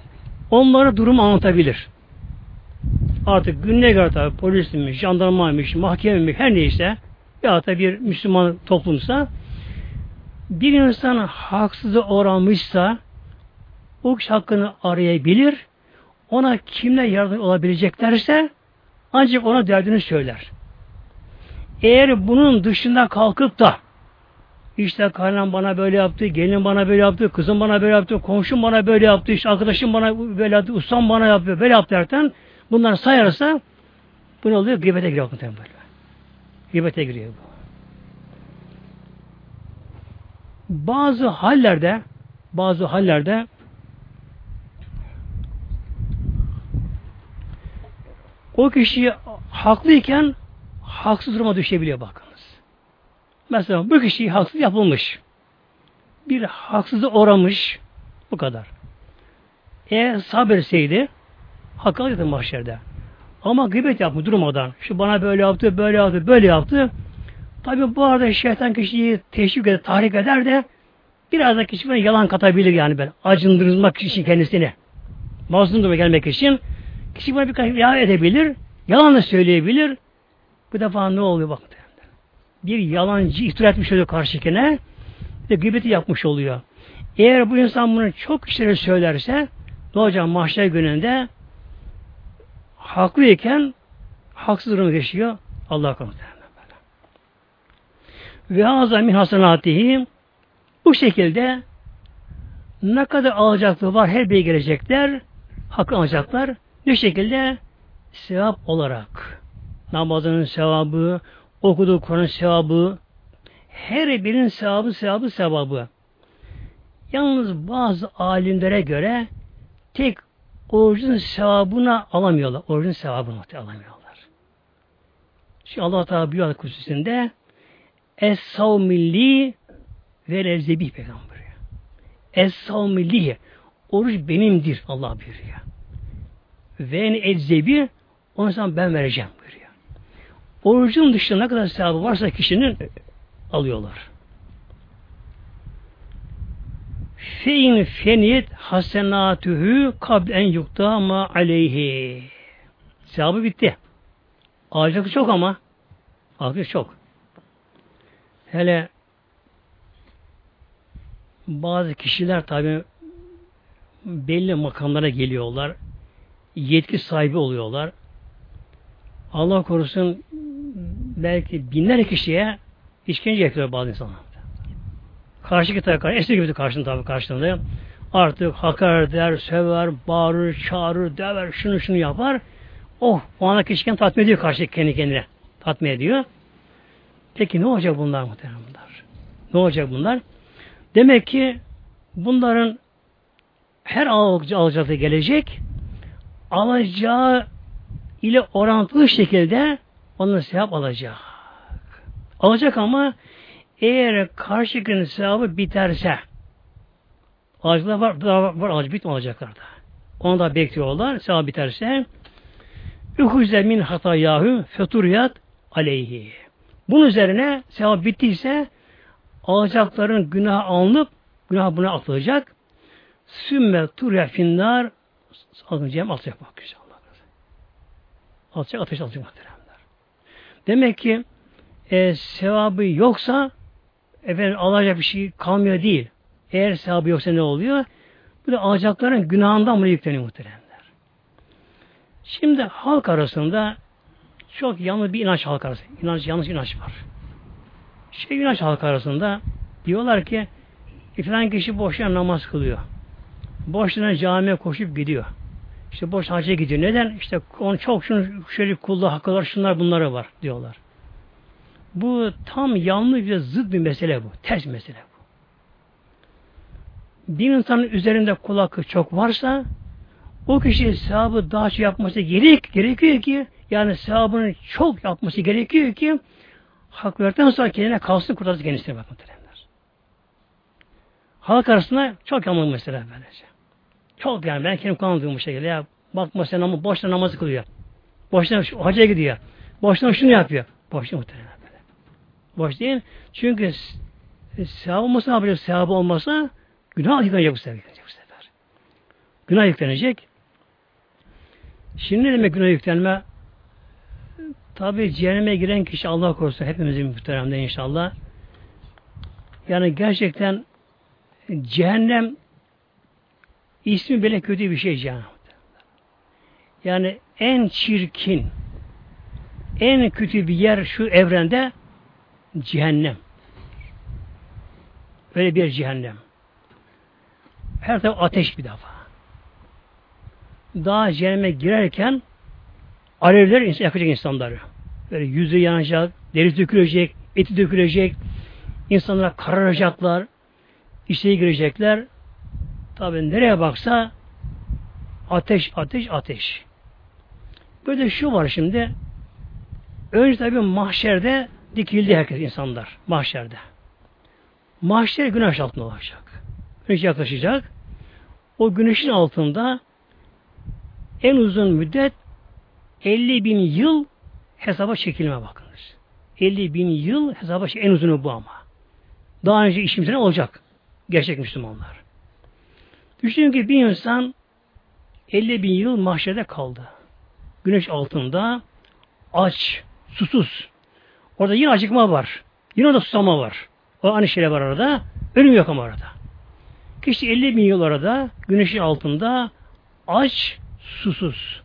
onlara durum anlatabilir. Artık gününe göre tabi polismiş, jandarmaymış, mahkememiş her neyse ya da bir Müslüman toplumsa bir insan haksızı uğramışsa o kişi hakkını arayabilir. Ona kimle yardım olabileceklerse ancak ona derdini söyler. Eğer bunun dışında kalkıp da işte kaynam bana böyle yaptı, gelin bana böyle yaptı, kızım bana böyle yaptı, komşum bana böyle yaptı, işte arkadaşım bana böyle yaptı, ustam bana yapıyor, böyle yaptı derken bunları sayarsa bu ne oluyor? Gıybete giriyor muhtemelen böyle. Gıybete giriyor bu. Bazı hallerde bazı hallerde o kişi haklıyken haksız duruma düşebiliyor bakınız. Mesela bu kişi haksız yapılmış. Bir haksızı oramış. Bu kadar. Eğer sabirseydi hak alacaktı mahşerde. Ama gıybet yapmış durmadan. Şu bana böyle yaptı, böyle yaptı, böyle yaptı. Tabi bu arada şeytan kişiyi teşvik eder, tahrik eder de biraz da kişi yalan katabilir yani ben. Acındırmak için kendisini. Mazlum duruma gelmek için kişi buna birkaç yalan edebilir, yalan da söyleyebilir. Bu defa ne oluyor bak. Bir yalancı iftira etmiş oluyor karşıkine ve gıybeti yapmış oluyor. Eğer bu insan bunu çok kişilere söylerse ne olacak mahşer gününde haklıyken haksız durum geçiyor. Allah korusun. Ve hazâ min hasenâtihim bu şekilde ne kadar alacaklığı var her biri gelecekler, hak alacaklar. Ne şekilde? Sevap olarak. Namazının sevabı, okuduğu Kur'an sevabı, her birinin sevabı, sevabı, sevabı. Yalnız bazı alimlere göre tek orucun sevabına alamıyorlar. Orucun sevabını alamıyorlar. Şimdi Allah Teala ayet kutusunda Es-savmilli ve lezzebi peygamber. Es-savmilli oruç benimdir Allah buyuruyor. Ve en eczebi onu sana ben vereceğim buyuruyor. Orucun dışında ne kadar sevabı varsa kişinin alıyorlar. Fein feniyet hasenatühü kabl en yukta ma aleyhi. Sevabı bitti. Alacak çok ama. Alacak çok. Hele bazı kişiler tabi belli makamlara geliyorlar. Yetki sahibi oluyorlar. Allah korusun belki binler kişiye işkence yapıyor bazı insanlar. Karşı taraf karşı, esir gibi karşında tabi karşılığında. Artık hakaret eder, söver, bağırır, çağırır, döver, şunu şunu yapar. Oh, o ana kişiken tatmin ediyor karşı kendi kendine. Tatmin ediyor. Peki ne olacak bunlar muhtemelen bunlar? Ne olacak bunlar? Demek ki bunların her alacağı gelecek alacağı ile orantılı şekilde onun sevap alacak. Alacak ama eğer karşı günün sevabı biterse alacaklar var, var alacak, bitme alacaklar da. Onu da bekliyorlar. Sevap biterse Ühuze min hatayahu feturiyat aleyhi. Bunun üzerine sevap bittiyse alacakların günah alınıp günah buna atılacak. Sümme turya finnar alınacağım atacak bak güzel Allah. Atacak ateş alacak muhteremler. Demek ki e, sevabı yoksa efendim alacak bir şey kalmıyor değil. Eğer sevabı yoksa ne oluyor? Bu da alacakların günahından bunu yükleniyor muhteremler. Şimdi halk arasında çok yanlış bir inanç halk arasında. İnanç, yanlış inanç var. Şey inanç halk arasında diyorlar ki falan kişi boşuna namaz kılıyor. Boşuna camiye koşup gidiyor. İşte boş hacca gidiyor. Neden? İşte onu çok şunu şöyle kullu hakkı var, şunlar bunları var diyorlar. Bu tam yanlış ve zıt bir mesele bu. Ters mesele bu. Bir insanın üzerinde kul hakkı çok varsa o kişi sevabı daha çok yapması gerek, gerekiyor ki yani sevabını çok yapması gerekiyor ki hak verdikten sonra kendine kalsın kurtarsın kendisine muhteremler. Halk arasında çok yanılır mesela böylece. Çok yani ben kendim kanaldığım bu şekilde ya bakma sen ama boşta namazı kılıyor. Boşta hacca gidiyor. Boşta şunu yapıyor. Boşta muhtemelen böyle. Boş değil. Çünkü sevap olmasa ne yapacak? Sevabı olmasa günah yıkanacak bu sefer. Bu sefer. Günah yüklenecek. Şimdi ne demek günah yüklenme? Tabi cehenneme giren kişi Allah korusun hepimizin muhteremde inşallah. Yani gerçekten cehennem ismi bile kötü bir şey cehennem. Yani en çirkin, en kötü bir yer şu evrende cehennem. Öyle bir cehennem. Her taraf ateş bir defa. Daha cehenneme girerken alevler yakacak insanları. Böyle yüzü yanacak, deri dökülecek, eti dökülecek, insanlar kararacaklar, içeri girecekler. Tabi nereye baksa ateş, ateş, ateş. Böyle şu var şimdi. Önce tabi mahşerde dikildi herkes insanlar. Mahşerde. Mahşer güneş altında olacak. Güneş yaklaşacak. O güneşin altında en uzun müddet 50 bin yıl hesaba çekilme bakınız. 50 bin yıl hesaba en uzunu bu ama. Daha önce işimiz ne olacak? Gerçek Müslümanlar. Düşünün ki bir insan 50 bin yıl mahşerde kaldı. Güneş altında aç, susuz. Orada yine acıkma var. Yine orada susama var. O aynı şeyler var arada. Ölüm yok ama arada. Kişi 50 bin yıl arada güneşin altında aç, susuz.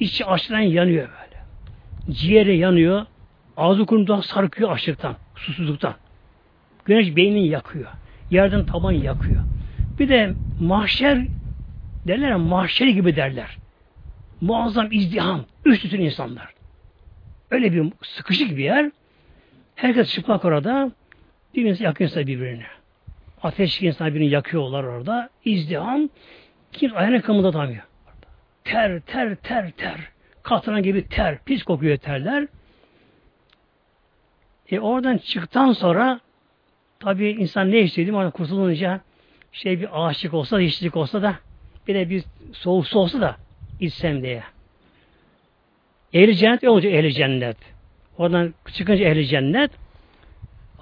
İçi açtan yanıyor böyle. Ciğeri yanıyor. Ağzı kurumdan sarkıyor açlıktan, susuzluktan. Güneş beynini yakıyor. Yerden taban yakıyor. Bir de mahşer derler ya mahşer gibi derler. Muazzam izdiham, üst üstün insanlar. Öyle bir sıkışık bir yer. Herkes çıplak orada. Birbirinizi yakıyorsa birbirini. Ateş insan birini yakıyorlar orada. İzdiham. Kim ayağına kamında tamıyor. Ter, ter, ter, ter. Katran gibi ter. Pis kokuyor terler. E oradan çıktıktan sonra tabi insan ne değil mi? kurtulunca şey bir ağaçlık olsa, yeşillik olsa da bir de bir soğuk su olsa da içsem diye. Ehli cennet ne olacak ehli cennet? Oradan çıkınca ehli cennet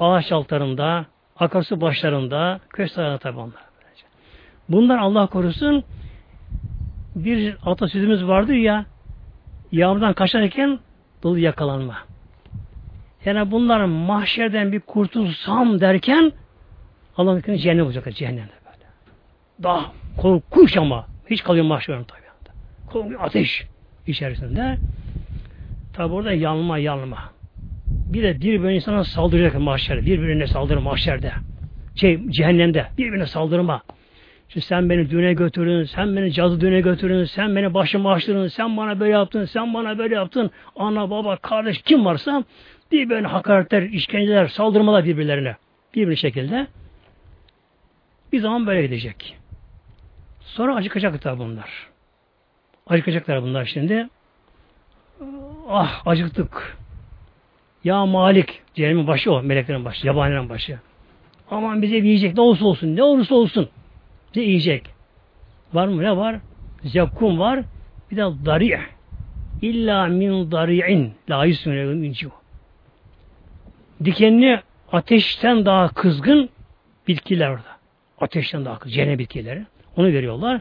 ağaç altlarında, akarsu başlarında, köşklerinde tabi onlar. Bunlar Allah korusun bir atasözümüz vardır ya yağmurdan kaçarken dolu yakalanma. Yani bunlar mahşerden bir kurtulsam derken Allah'ın cehennem olacak cehennemde böyle. Daha korkunç ama hiç kalıyor mahşerin tabi. Korkunç ateş içerisinde. Tabi orada yanma yanma. Bir de bir böyle insana saldıracak mahşerde. Birbirine saldırır mahşerde. Şey, cehennemde. Birbirine saldırma. Şimdi sen beni düğüne götürdün, sen beni cadı düğüne götürdün, sen beni başımı açtırdın, sen bana böyle yaptın, sen bana böyle yaptın. Ana, baba, kardeş kim varsa bir böyle hakaretler, işkenceler, saldırmalar birbirlerine. Bir bir şekilde. Bir zaman böyle gidecek. Sonra acıkacak tabi bunlar. Acıkacaklar bunlar şimdi. Ah acıktık. Ya Malik, cehennemin başı o, meleklerin başı, yabanilerin başı. Aman bize bir yiyecek ne olursa olsun, ne olursa olsun. Bize yiyecek. Var mı? Ne var? Zekkum var. Bir de dari' illa min dari'in la yusmine Dikenli ateşten daha kızgın bitkiler orada. Ateşten daha kızgın. Cennet bitkileri. Onu veriyorlar.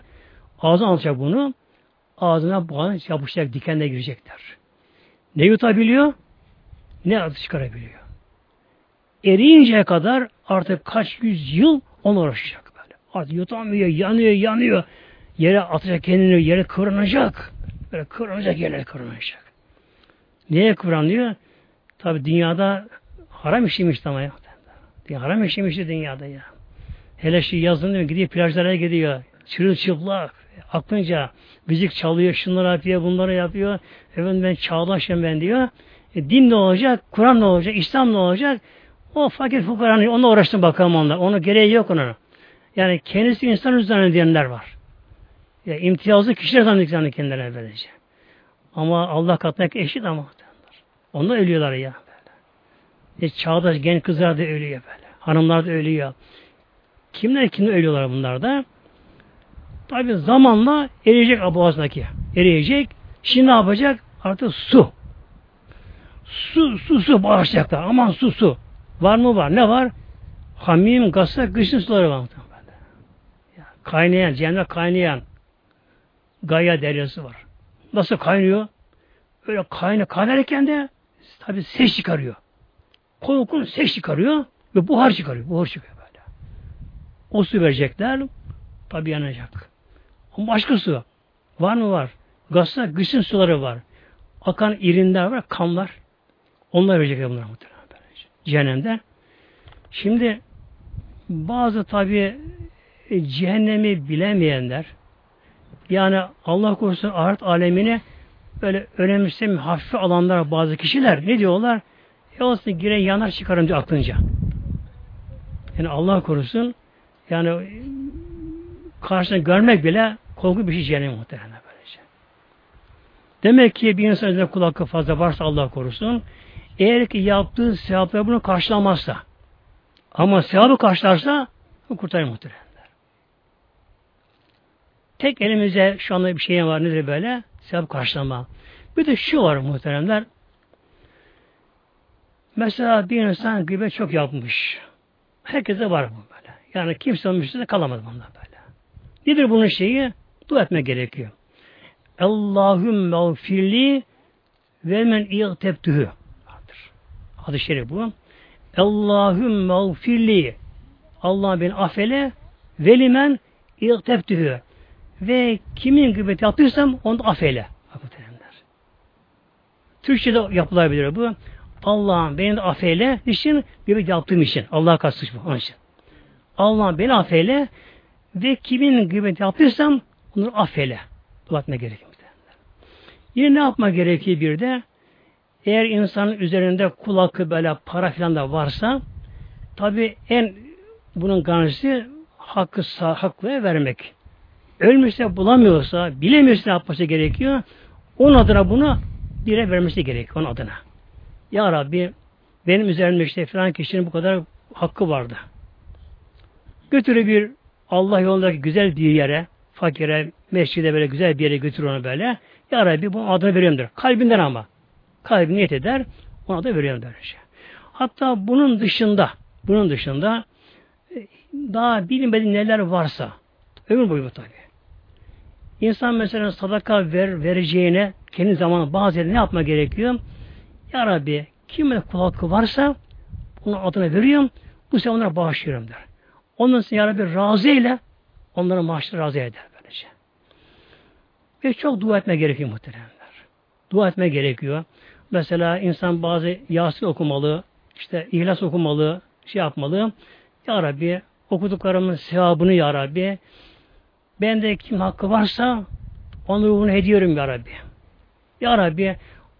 Ağzına alacak bunu. Ağzına boğazına yapışacak dikenle girecekler. Ne yutabiliyor? Ne adı çıkarabiliyor. Eriyinceye kadar artık kaç yüz yıl onu uğraşacak böyle. Artık yutamıyor, yanıyor, yanıyor. Yere atacak kendini, yere kıvranacak. Böyle kıvranacak, yerlere kıvranacak. Neye kıvranıyor? Tabi dünyada haram işlemişti ama ya. Haram işlemişti dünyada ya. Hele şu yazın diyor, gidiyor plajlara gidiyor. Çırılçıplak. Aklınca müzik çalıyor, şunları yapıyor, bunları yapıyor. Efendim ben çağdaşım ben diyor. E, din ne olacak? Kur'an ne olacak? İslam ne olacak? O fakir fukaranı onunla uğraştım bakalım onlar. Onun gereği yok ona. Yani kendisi insan zannediyenler var. Ya, imtiyazlı kişiler zannediyor kendilerine böylece. Ama Allah katındaki eşit ama. Onlar ölüyorlar ya. Böyle. E, çağdaş genç kızlar da ölüyor böyle. Hanımlar da ölüyor. Kimler kimler ölüyorlar bunlar da? Tabi zamanla eriyecek boğazındaki. Eriyecek. Şimdi ne yapacak? Artık su. Su, su, su bağışacaklar. Aman su, su. Var mı var? Ne var? Hamim, gazete, kışın suları var. Kaynayan, cehennem kaynayan Gaya deryası var. Nasıl kaynıyor? Öyle kayna kaynarken de tabi ses çıkarıyor. Korkun ses çıkarıyor ve buhar çıkarıyor. Buhar böyle. O su verecekler tabi yanacak. Ama başka su var mı var? Gazete, kışın suları var. Akan irinler var, kanlar. Onlar verecekler bunlar muhtemelen. Cehennemde. Şimdi bazı tabi e, cehennemi bilemeyenler yani Allah korusun ahiret alemini böyle önemsem hafif alanlar bazı kişiler ne diyorlar? E olsun gire yanar çıkarım diyor aklınca. Yani Allah korusun yani karşısını görmek bile korku bir şey cehennem muhtemelen böylece. Demek ki bir insan kul hakkı fazla varsa Allah korusun. Eğer ki yaptığı sevapları bunu karşılamazsa ama sevabı karşılarsa kurtarır muhtemelen. Tek elimize şu anda bir şey var nedir böyle? Sevap karşılama. Bir de şu var muhteremler. Mesela bir insan gibi çok yapmış. Herkese var bu. Yani kimse onun üstünde kalamadı bunda böyle. Nedir bunun şeyi? Dua etme gerekiyor. Allahümme firli ve men i'tebtühü. Vardır. Hadis-i şerif bu. Allahümme firli Allah beni affele ve limen i'tebtühü ve kimin gıybet yaptıysam onu da affeyle. Türkçe'de yapılabilir bu. Allah'ım beni de affeyle. için gıybet yaptığım için. Allah'a karşı bu. Onun için. Allah'ım beni affeyle ve kimin gıybet yaptıysam onu affeyle. Dua etme gerekiyor. Yine ne yapma gerekiyor bir de? Eğer insanın üzerinde kul hakkı böyle para filan da varsa tabi en bunun garantisi hakkı haklıya vermek. Ölmüşse bulamıyorsa, bilemiyorsa ne yapması gerekiyor? Onun adına bunu bire vermesi gerekiyor onun adına. Ya Rabbi benim üzerimde işte filan kişinin bu kadar hakkı vardı. Götürü bir Allah yolundaki güzel bir yere, fakire, mescide böyle güzel bir yere götür onu böyle. Ya Rabbi bu adını veriyorum der. Kalbinden ama. Kalbi niyet eder, ona da veriyorum der. Hatta bunun dışında, bunun dışında e, daha bilinmediği neler varsa, ömür boyu tabi. İnsan mesela sadaka ver, vereceğine kendi zamanı bazı yerde ne yapma gerekiyor? Ya Rabbi kime kul hakkı varsa onun adına veriyorum. Bu sefer onlara bağışlıyorum der. Ondan sonra Ya Rabbi razı eyle onlara maaşları razı eder böylece. Ve çok dua etme gerekiyor muhteremler. Dua etme gerekiyor. Mesela insan bazı Yasin okumalı, işte İhlas okumalı, şey yapmalı. Ya Rabbi okuduklarımın sevabını Ya Rabbi ben de kim hakkı varsa onu ruhunu ediyorum Ya Rabbi. Ya Rabbi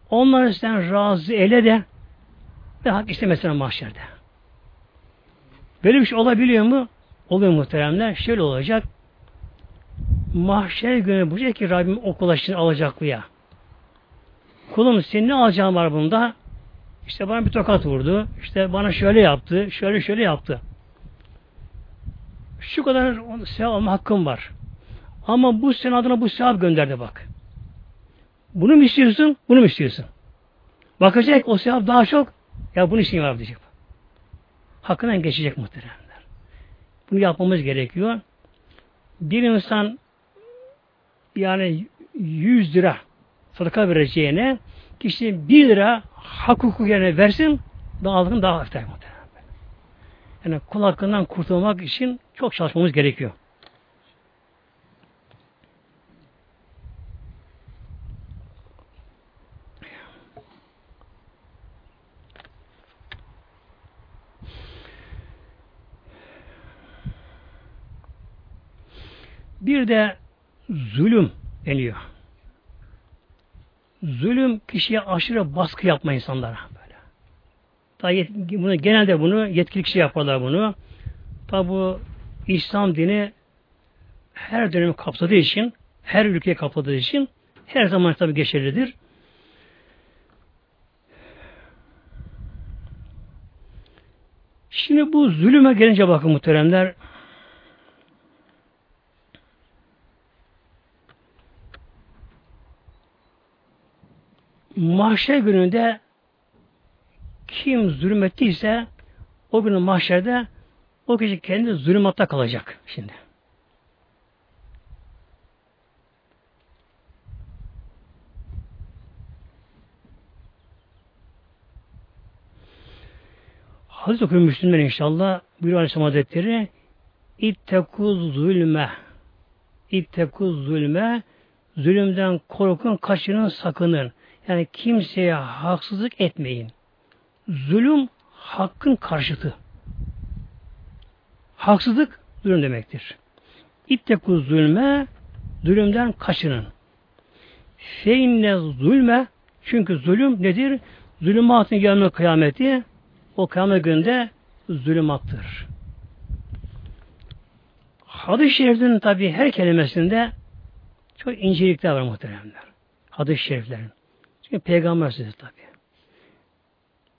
onları sen razı eyle de ve hak istemesine mahşerde. Böyle bir şey olabiliyor mu? Oluyor muhteremler. Şöyle olacak. Mahşer günü bu ki Rabbim okula şimdi alacak bu ya. Kulum senin ne alacağın var bunda? İşte bana bir tokat vurdu. İşte bana şöyle yaptı. Şöyle şöyle yaptı. Şu kadar sevap alma hakkım var. Ama bu senin adına bu sevap gönderdi bak. Bunu mu istiyorsun? Bunu mu istiyorsun? Bakacak o sevap daha çok. Ya bunu için var diyecek. Hakkından geçecek muhteremler. Bunu yapmamız gerekiyor. Bir insan yani 100 lira sadaka vereceğine kişi 1 lira hak hukuku yerine versin daha aldığın daha hafif Yani kul hakkından kurtulmak için çok çalışmamız gerekiyor. Bir de zulüm deniyor. Zulüm kişiye aşırı baskı yapma insanlara böyle. Tabi bunu, genelde bunu yetkili kişi yaparlar bunu. Tabi bu İslam dini her dönemi kapsadığı için, her ülkeye kapladığı için her zaman tabi geçerlidir. Şimdi bu zulüme gelince bakın muhteremler, mahşer gününde kim zulmettiyse o günün mahşerde o kişi kendi zulümatta kalacak şimdi. Hazreti okuyun Müslüman inşallah buyuruyor Aleyhisselam Hazretleri İttekuz zulme İttekuz zulme zulümden korkun, kaçının, sakının. Yani kimseye haksızlık etmeyin. Zulüm hakkın karşıtı. Haksızlık zulüm demektir. İtteku zulme zulümden kaçının. Feinne zulme çünkü zulüm nedir? Zulümatın gelme kıyameti o kıyamet günde zulümattır. Hadis-i şerifin tabi her kelimesinde çok incelikler var muhteremler. Hadis-i şeriflerin. Çünkü peygamber sözü tabi.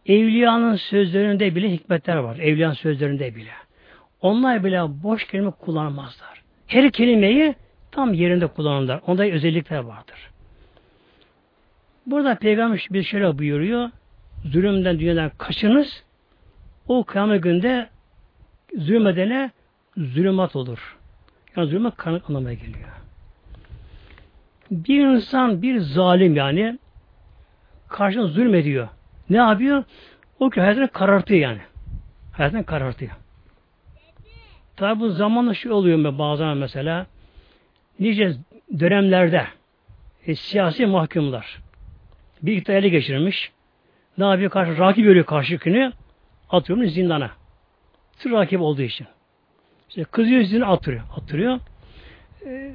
Evliyanın sözlerinde bile hikmetler var. Evliyanın sözlerinde bile. Onlar bile boş kelime kullanmazlar. Her kelimeyi tam yerinde kullanırlar. Onda özellikler vardır. Burada peygamber bir şöyle buyuruyor. Zulümden dünyadan kaçınız. O kıyamet günde zulmedene zulümat olur. Yani zulümat karanlık anlamına geliyor. Bir insan bir zalim yani karşına zulmediyor. Ne yapıyor? O ki hayatını karartıyor yani. Hayatını karartıyor. Tabi bu zamanla şu oluyor mu bazen mesela nice dönemlerde e, siyasi mahkumlar bir iktidar geçirmiş. Ne yapıyor? Karşı, rakip görüyor karşıkini atıyor zindana. Sırf rakip olduğu için. İşte kızıyor zindana atıyor. atıyor. Ee,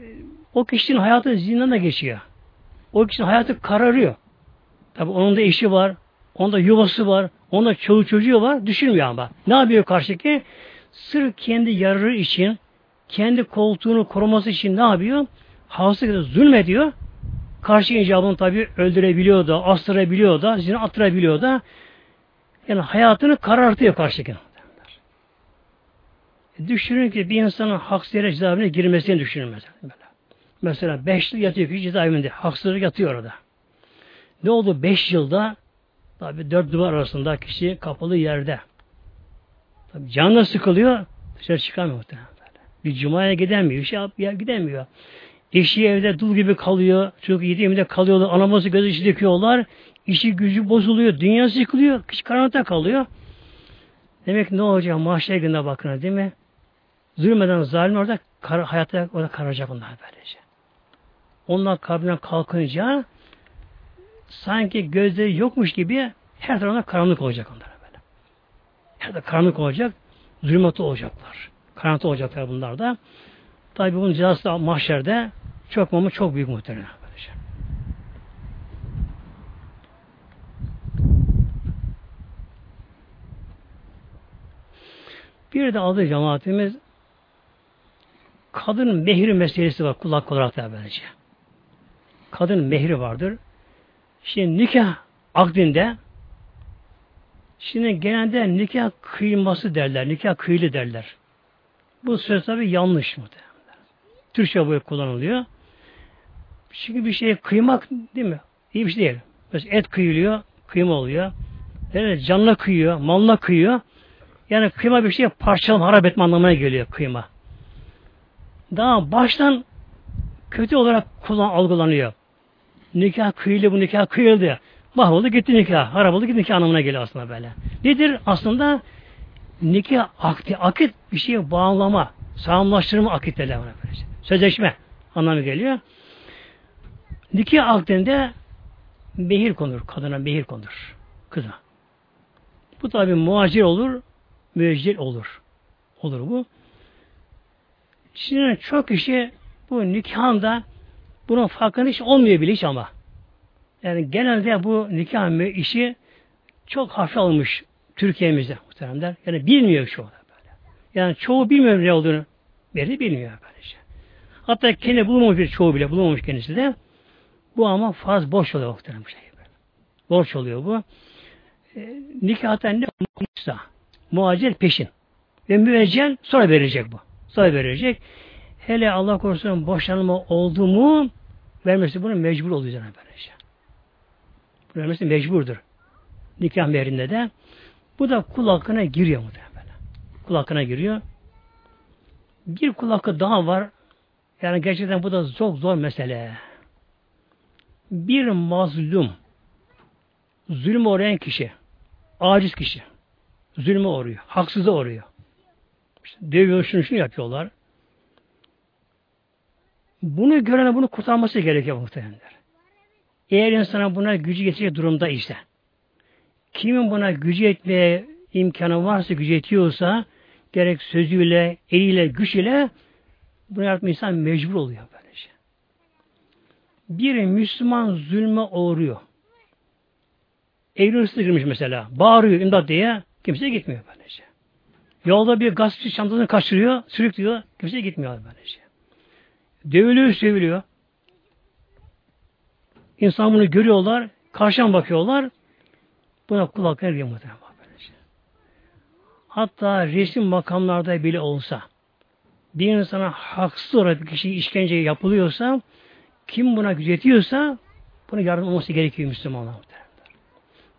o kişinin hayatı zindana geçiyor. O kişinin hayatı kararıyor. Tabi onun da eşi var. Onda yuvası var. Onda çoğu çocuğu var. Düşünmüyor ama. Ne yapıyor karşıki? Sırf kendi yararı için, kendi koltuğunu koruması için ne yapıyor? Havası zulmediyor. Karşı icabını tabi öldürebiliyor da, astırabiliyor da, zina attırabiliyor da yani hayatını karartıyor karşıki. Düşünün ki bir insanın haksız yere cezaevine girmesini düşünün mesela. Mesela beş yıl yatıyor ki cezaevinde. Haksızlık yatıyor orada. Ne oldu beş yılda? Tabi dört duvar arasında kişi kapalı yerde. Tabi canla sıkılıyor. Dışarı çıkamıyor muhtemelen. Bir cumaya gidemiyor. Şey yap, gidemiyor. Eşi evde dul gibi kalıyor. Çocuk yedi evinde kalıyorlar. Anaması gözü içi döküyorlar. İşi gücü bozuluyor. Dünyası yıkılıyor. Kişi karanlıkta kalıyor. Demek ne olacak? Mahşer gününe bakın değil mi? Zulmeden zalim orada kar, hayatta orada kararacak onlar böylece. Onlar kabrinden kalkınca sanki gözleri yokmuş gibi her tarafında karanlık olacak onlara böyle. Her tarafta karanlık olacak. Zulmetli olacaklar. Karanlıkta olacaklar bunlar da. Tabi bunun cezası da mahşerde çok mu çok büyük muhtemelen. Bir de adı cemaatimiz kadın mehri meselesi var kulak olarak da bence. Kadın mehri vardır. Şimdi nikah akdinde şimdi genelde nikah kıyılması derler. Nikah kıyılı derler. Bu söz tabi yanlış mı? Türkçe bu kullanılıyor. Çünkü bir şeye kıymak değil mi? İyi bir şey değil. Mesela et kıyılıyor, kıyma oluyor. Yani canla kıyıyor, malına kıyıyor. Yani kıyma bir şey parçalama, harap etme anlamına geliyor kıyma. Daha baştan kötü olarak kullan algılanıyor. Nikah kıyıldı, bu nikah kıyıldı. Mahvoldu gitti nikah. Harap oldu gitti nikah anlamına geliyor aslında böyle. Nedir? Aslında nikah akti, akit bir şeye bağlama, sağlamlaştırma akit derler buna böylece. Sözleşme anlamı geliyor. Nikah akdinde behir konur. Kadına behir konur. Kıza. Bu tabi muacir olur, müeccir olur. Olur bu. Şimdi çok kişi bu nikahında bunun farkında hiç olmuyor bile hiç ama. Yani genelde bu nikah işi çok hafif almış Türkiye'mizde muhteremler. Yani bilmiyor şu anda böyle. Yani çoğu bilmiyor ne olduğunu. Beri bilmiyor böylece. Hatta kendi bulamamış bir çoğu bile bulamamış kendisi de. Bu ama faz boş oluyor muhterem şey. Borç oluyor bu. E, nikahtan ne olmuşsa muacir peşin. Ve müeccel sonra verecek bu. Sonra verecek. Hele Allah korusun boşanma oldu mu vermesi bunu mecbur oluyor zaten böylece. Vermesi mecburdur. Nikah mehrinde de. Bu da kul hakkına giriyor muhtemelen. Kul hakkına giriyor. Bir kul hakkı daha var. Yani gerçekten bu da çok zor mesele. Bir mazlum zulüm uğrayan kişi aciz kişi zulme uğruyor. Haksıza uğruyor. İşte dövüyor şunu şunu yapıyorlar. Bunu görene bunu kurtarması gerekiyor muhtemelenler. Eğer insana buna gücü yetecek durumda ise kimin buna gücü etmeye imkanı varsa, gücü yetiyorsa gerek sözüyle, eliyle, güç ile bunu yapma insan mecbur oluyor böylece. Bir Müslüman zulme uğruyor. Evine hırsız girmiş mesela. Bağırıyor imdat diye. Kimse gitmiyor böylece. Yolda bir gazeteci çantasını kaçırıyor, sürüklüyor. Kimse gitmiyor böylece. Dövülüyor, seviliyor. İnsan bunu görüyorlar, karşıdan bakıyorlar. Buna kulak veriyor muhtemelen. Hatta resim makamlarda bile olsa bir insana haksız olarak bir kişi işkence yapılıyorsa kim buna güç yetiyorsa buna yardım olması gerekiyor Müslümanlar.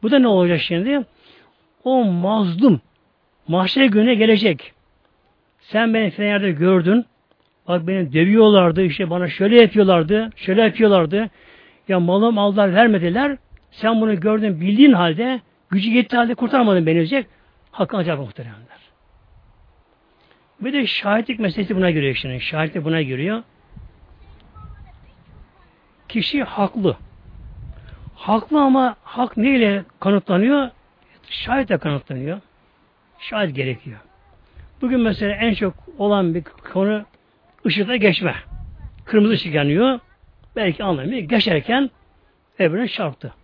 Bu da ne olacak şimdi? O mazlum mahşer gününe gelecek. Sen beni filan yerde gördün. Bak beni dövüyorlardı, işte bana şöyle yapıyorlardı, şöyle yapıyorlardı. Ya malım aldılar, vermediler. Sen bunu gördün, bildiğin halde, gücü yetti halde kurtarmadın beni diyecek. Hakkı acaba muhteremler. Bir de şahitlik meselesi buna giriyor şimdi. Şahitlik buna giriyor. Kişi haklı. Haklı ama hak neyle kanıtlanıyor? Şahitle kanıtlanıyor. Şahit gerekiyor. Bugün mesela en çok olan bir konu ışıkta geçme. Kırmızı ışık yanıyor. Belki anlamıyor. Geçerken öbürüne çarptı.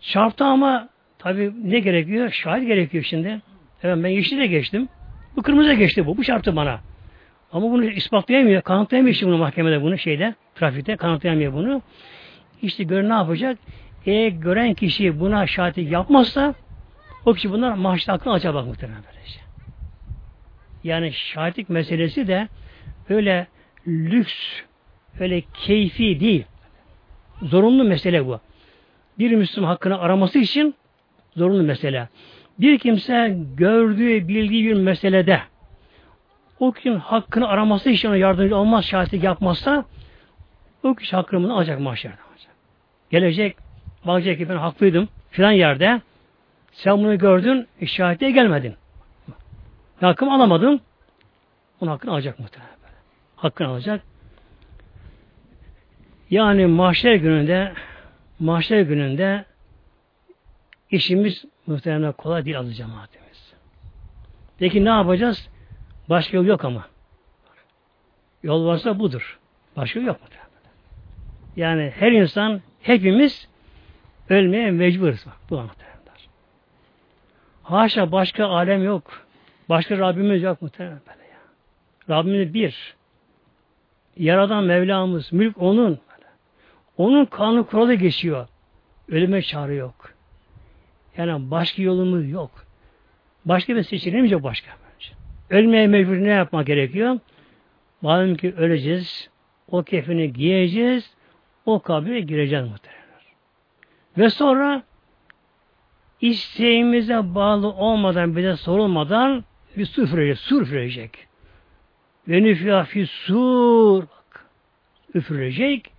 Çarptı ama tabi ne gerekiyor? Şahit gerekiyor şimdi. Evet ben yeşile geçtim. Bu kırmızı geçti bu. Bu çarptı bana. Ama bunu ispatlayamıyor. Kanıtlayamıyor şimdi bunu mahkemede bunu şeyde. Trafikte kanıtlayamıyor bunu. İşte göre ne yapacak? Eğer gören kişi buna şahitlik yapmazsa o kişi bunlar mahşede aklını açar bak muhtemelen böylece. Yani şahitlik meselesi de öyle lüks, öyle keyfi değil. Zorunlu mesele bu. Bir Müslüman hakkını araması için zorunlu mesele. Bir kimse gördüğü, bildiği bir meselede o kişinin hakkını araması için ona yardımcı olmaz, şahitlik yapmazsa o kişi hakkını alacak mahşerde. Gelecek, bakacak ki ben haklıydım filan yerde sen bunu gördün, e, şahitliğe gelmedin. Hakkımı alamadın, onun hakkını alacak muhtemelen. Hakkını alacak. Yani mahşer gününde mahşer gününde işimiz muhtemelen kolay değil adı cemaatimiz. Peki ne yapacağız? Başka yol yok ama. Yol varsa budur. Başka yol yok muhtemelen. Yani her insan, hepimiz ölmeye mecburuz. Bak, bu muhtemelen. Haşa başka alem yok. Başka Rabbimiz yok muhtemelen böyle ya. Rabbimiz bir. Yaradan Mevlamız, mülk onun. Onun kanun kuralı geçiyor. Ölüme çare yok. Yani başka yolumuz yok. Başka bir seçeneğimiz yok başka. Ölmeye mecbur ne yapmak gerekiyor? Malum ki öleceğiz. O kefini giyeceğiz. O kabre gireceğiz muhtemelen. Ve sonra isteğimize bağlı olmadan, bize sorulmadan bir su üfürecek. Su üfürecek. Ve nüfya sur. Bak. Üfürecek.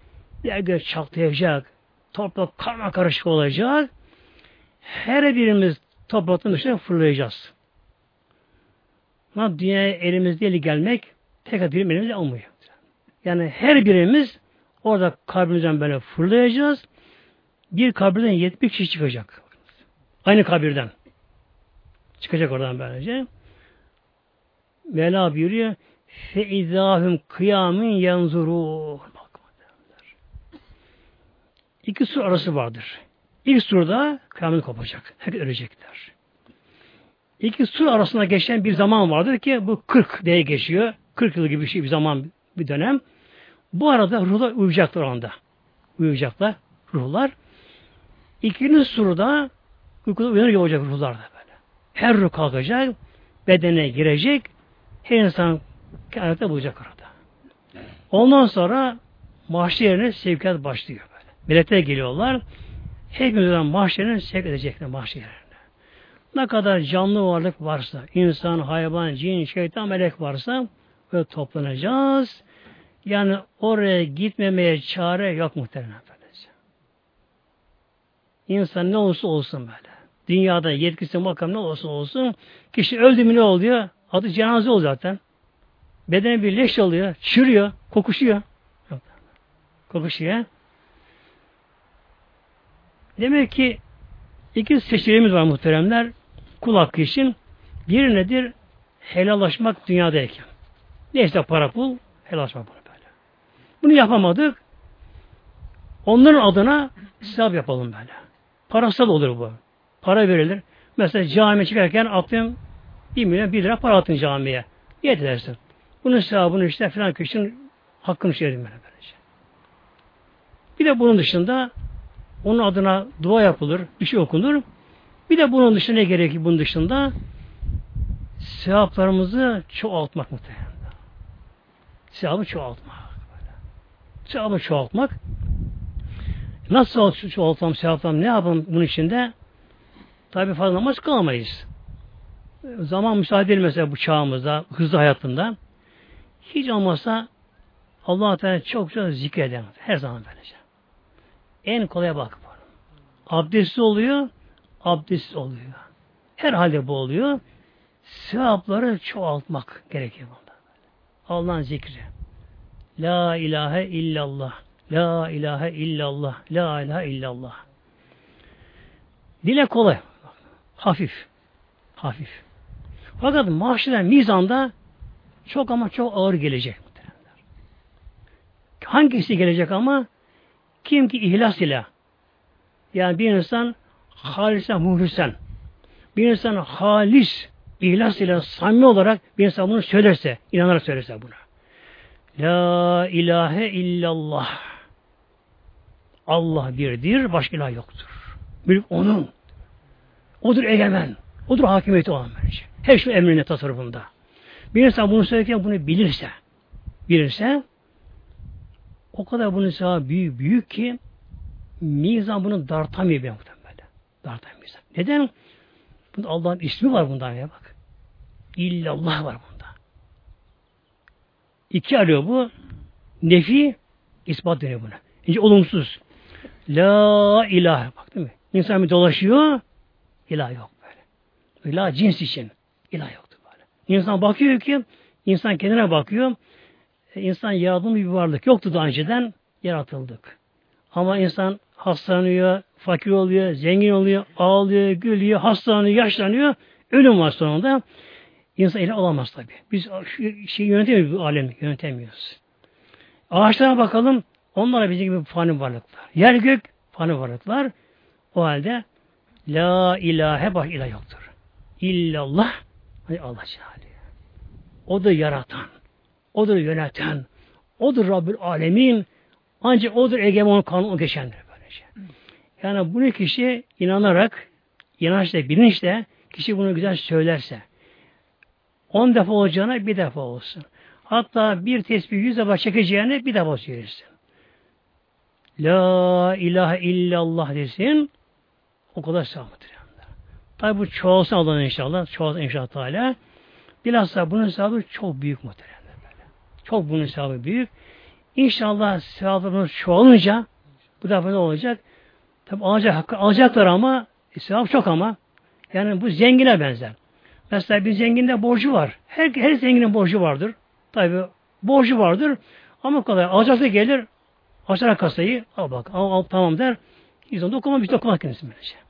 Yerler çatlayacak. Toprak karma karışık olacak. Her birimiz topraktan dışarı fırlayacağız. Ama dünyaya elimizde eli gelmek tek birim elimizde olmuyor. Yani her birimiz orada kabrimizden böyle fırlayacağız. Bir kabirden 70 kişi çıkacak. Aynı kabirden. Çıkacak oradan böylece. Mevla buyuruyor feizahum kıyamin yanzuru. İki sur arası vardır. İlk surda kıyamet kopacak. Herkes ölecekler. İki sur arasında geçen bir zaman vardır ki bu 40 diye geçiyor. 40 yıl gibi bir şey bir zaman bir dönem. Bu arada ruhlar uyuyacaklar anda. Uyuyacaklar ruhlar. İkinci surda Uykuda uyanır olacak ruhlar da böyle. Her ruh kalkacak, bedene girecek, her insan kıyamette bulacak orada. Ondan sonra mahşerine sevkiyat başlıyor böyle. Melekler geliyorlar. Hepimizden mahşerine sevk edecekler mahşerine. Ne kadar canlı varlık varsa, insan, hayvan, cin, şeytan, melek varsa böyle toplanacağız. Yani oraya gitmemeye çare yok muhtemelen. İnsan ne olursa olsun böyle dünyada yetkisi makam ne olsun olsun kişi öldü mü ne oluyor? Adı cenaze oluyor zaten. Bedeni bir leş oluyor, çürüyor, kokuşuyor. Kokuşuyor. Demek ki iki seçeneğimiz var muhteremler. Kul hakkı için. Bir nedir? Helallaşmak dünyadayken. Neyse para pul, helallaşmak bunu böyle. Bunu yapamadık. Onların adına hesap yapalım böyle. Parasal olur bu. Para verilir. Mesela camiye çıkarken atıyorum bir milyon bir lira para attın camiye. Niyet edersin. Bunun sevabını işte filan kişinin hakkını edin böylece. Bir de bunun dışında onun adına dua yapılır, bir şey okunur. Bir de bunun dışında ne gerekiyor bunun dışında? Sevaplarımızı çoğaltmak muhtemelen. Sevabı çoğaltmak. Sevabı çoğaltmak. Nasıl çoğaltalım, sevaplarım, ne yapalım bunun içinde? Tabi fazla namaz kılamayız. Zaman müsaade değil mesela bu çağımızda, hızlı hayatında. Hiç olmazsa Allah Teala çok çok zikreden her zaman böylece. En kolay bak. Abdestli oluyor, abdestsiz oluyor. Her halde bu oluyor. Sevapları çoğaltmak gerekiyor bunda. Allah'ın zikri. La ilahe illallah. La ilahe illallah. La ilahe illallah. Dile kolay. Hafif. Hafif. Fakat mahşeden mizanda çok ama çok ağır gelecek. Hangisi gelecek ama? Kim ki ihlas ile yani bir insan halisen muhlisen bir insan halis ihlas ile samimi olarak bir insan bunu söylerse, inanarak söylerse buna. La ilahe illallah. Allah birdir, başka ilah yoktur. Mülk onun. Odur egemen. Odur hakimiyeti olan bence. Her şey emrinde tasarrufunda. Bir insan bunu söylerken bunu bilirse, bilirse o kadar bunun sevabı büyük, büyük ki mizan bunu dartamıyor bir böyle. Dartamıyor mizan. Neden? Bunda Allah'ın ismi var bundan ya bak. İllallah var bunda. İki arıyor bu. Nefi ispat deniyor buna. İnce olumsuz. La ilahe. Bak değil mi? İnsan bir dolaşıyor. İlah yok böyle. İlah cins için. İlah böyle. İnsan bakıyor ki insan kendine bakıyor. E, insan yaratılmış bir varlık. Yoktu daha önceden yaratıldık. Ama insan hastalanıyor, fakir oluyor, zengin oluyor, ağlıyor, gülüyor, hastalanıyor, yaşlanıyor. Ölüm var sonunda. İnsan ele alamaz tabi. Biz şu şeyi yönetemiyoruz bu alemi, yönetemiyoruz. Ağaçlara bakalım, onlar bizim gibi fani varlıklar. Yer gök fani varlıklar. O halde La ilahe baş ilah yoktur. İllallah hani Allah Celle. O da yaratan. Odur yöneten. Odur Rabbül Alemin. Ancak odur egemen kanun geçendir böylece. Yani bunu kişi inanarak, inançla, bilinçle kişi bunu güzel söylerse on defa olacağına bir defa olsun. Hatta bir tesbih yüz defa çekeceğine bir defa söylesin. La ilahe illallah desin. O kadar sağlıktır. Tabi bu çoğalsın Allah'ın inşallah. Çoğalsın inşallah Teala. Bilhassa bunun sevabı çok büyük muhtemelen. Çok bunun sevabı büyük. İnşallah sevabımız çoğalınca bu defa ne olacak? Tabi alacak, alacaklar ama e, sevap çok ama yani bu zengine benzer. Mesela bir zenginde borcu var. Her, her zenginin borcu vardır. Tabi borcu vardır. Ama kolay. Alacaksa gelir. Açar kasayı. Al bak. Al, al tamam der. Yüzden dokunma bir dokunmak kendisi böylece.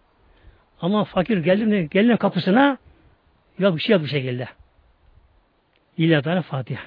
Ama fakir geldi mi? Gelin kapısına yok bir şey yok bir şekilde. İlla Fatiha.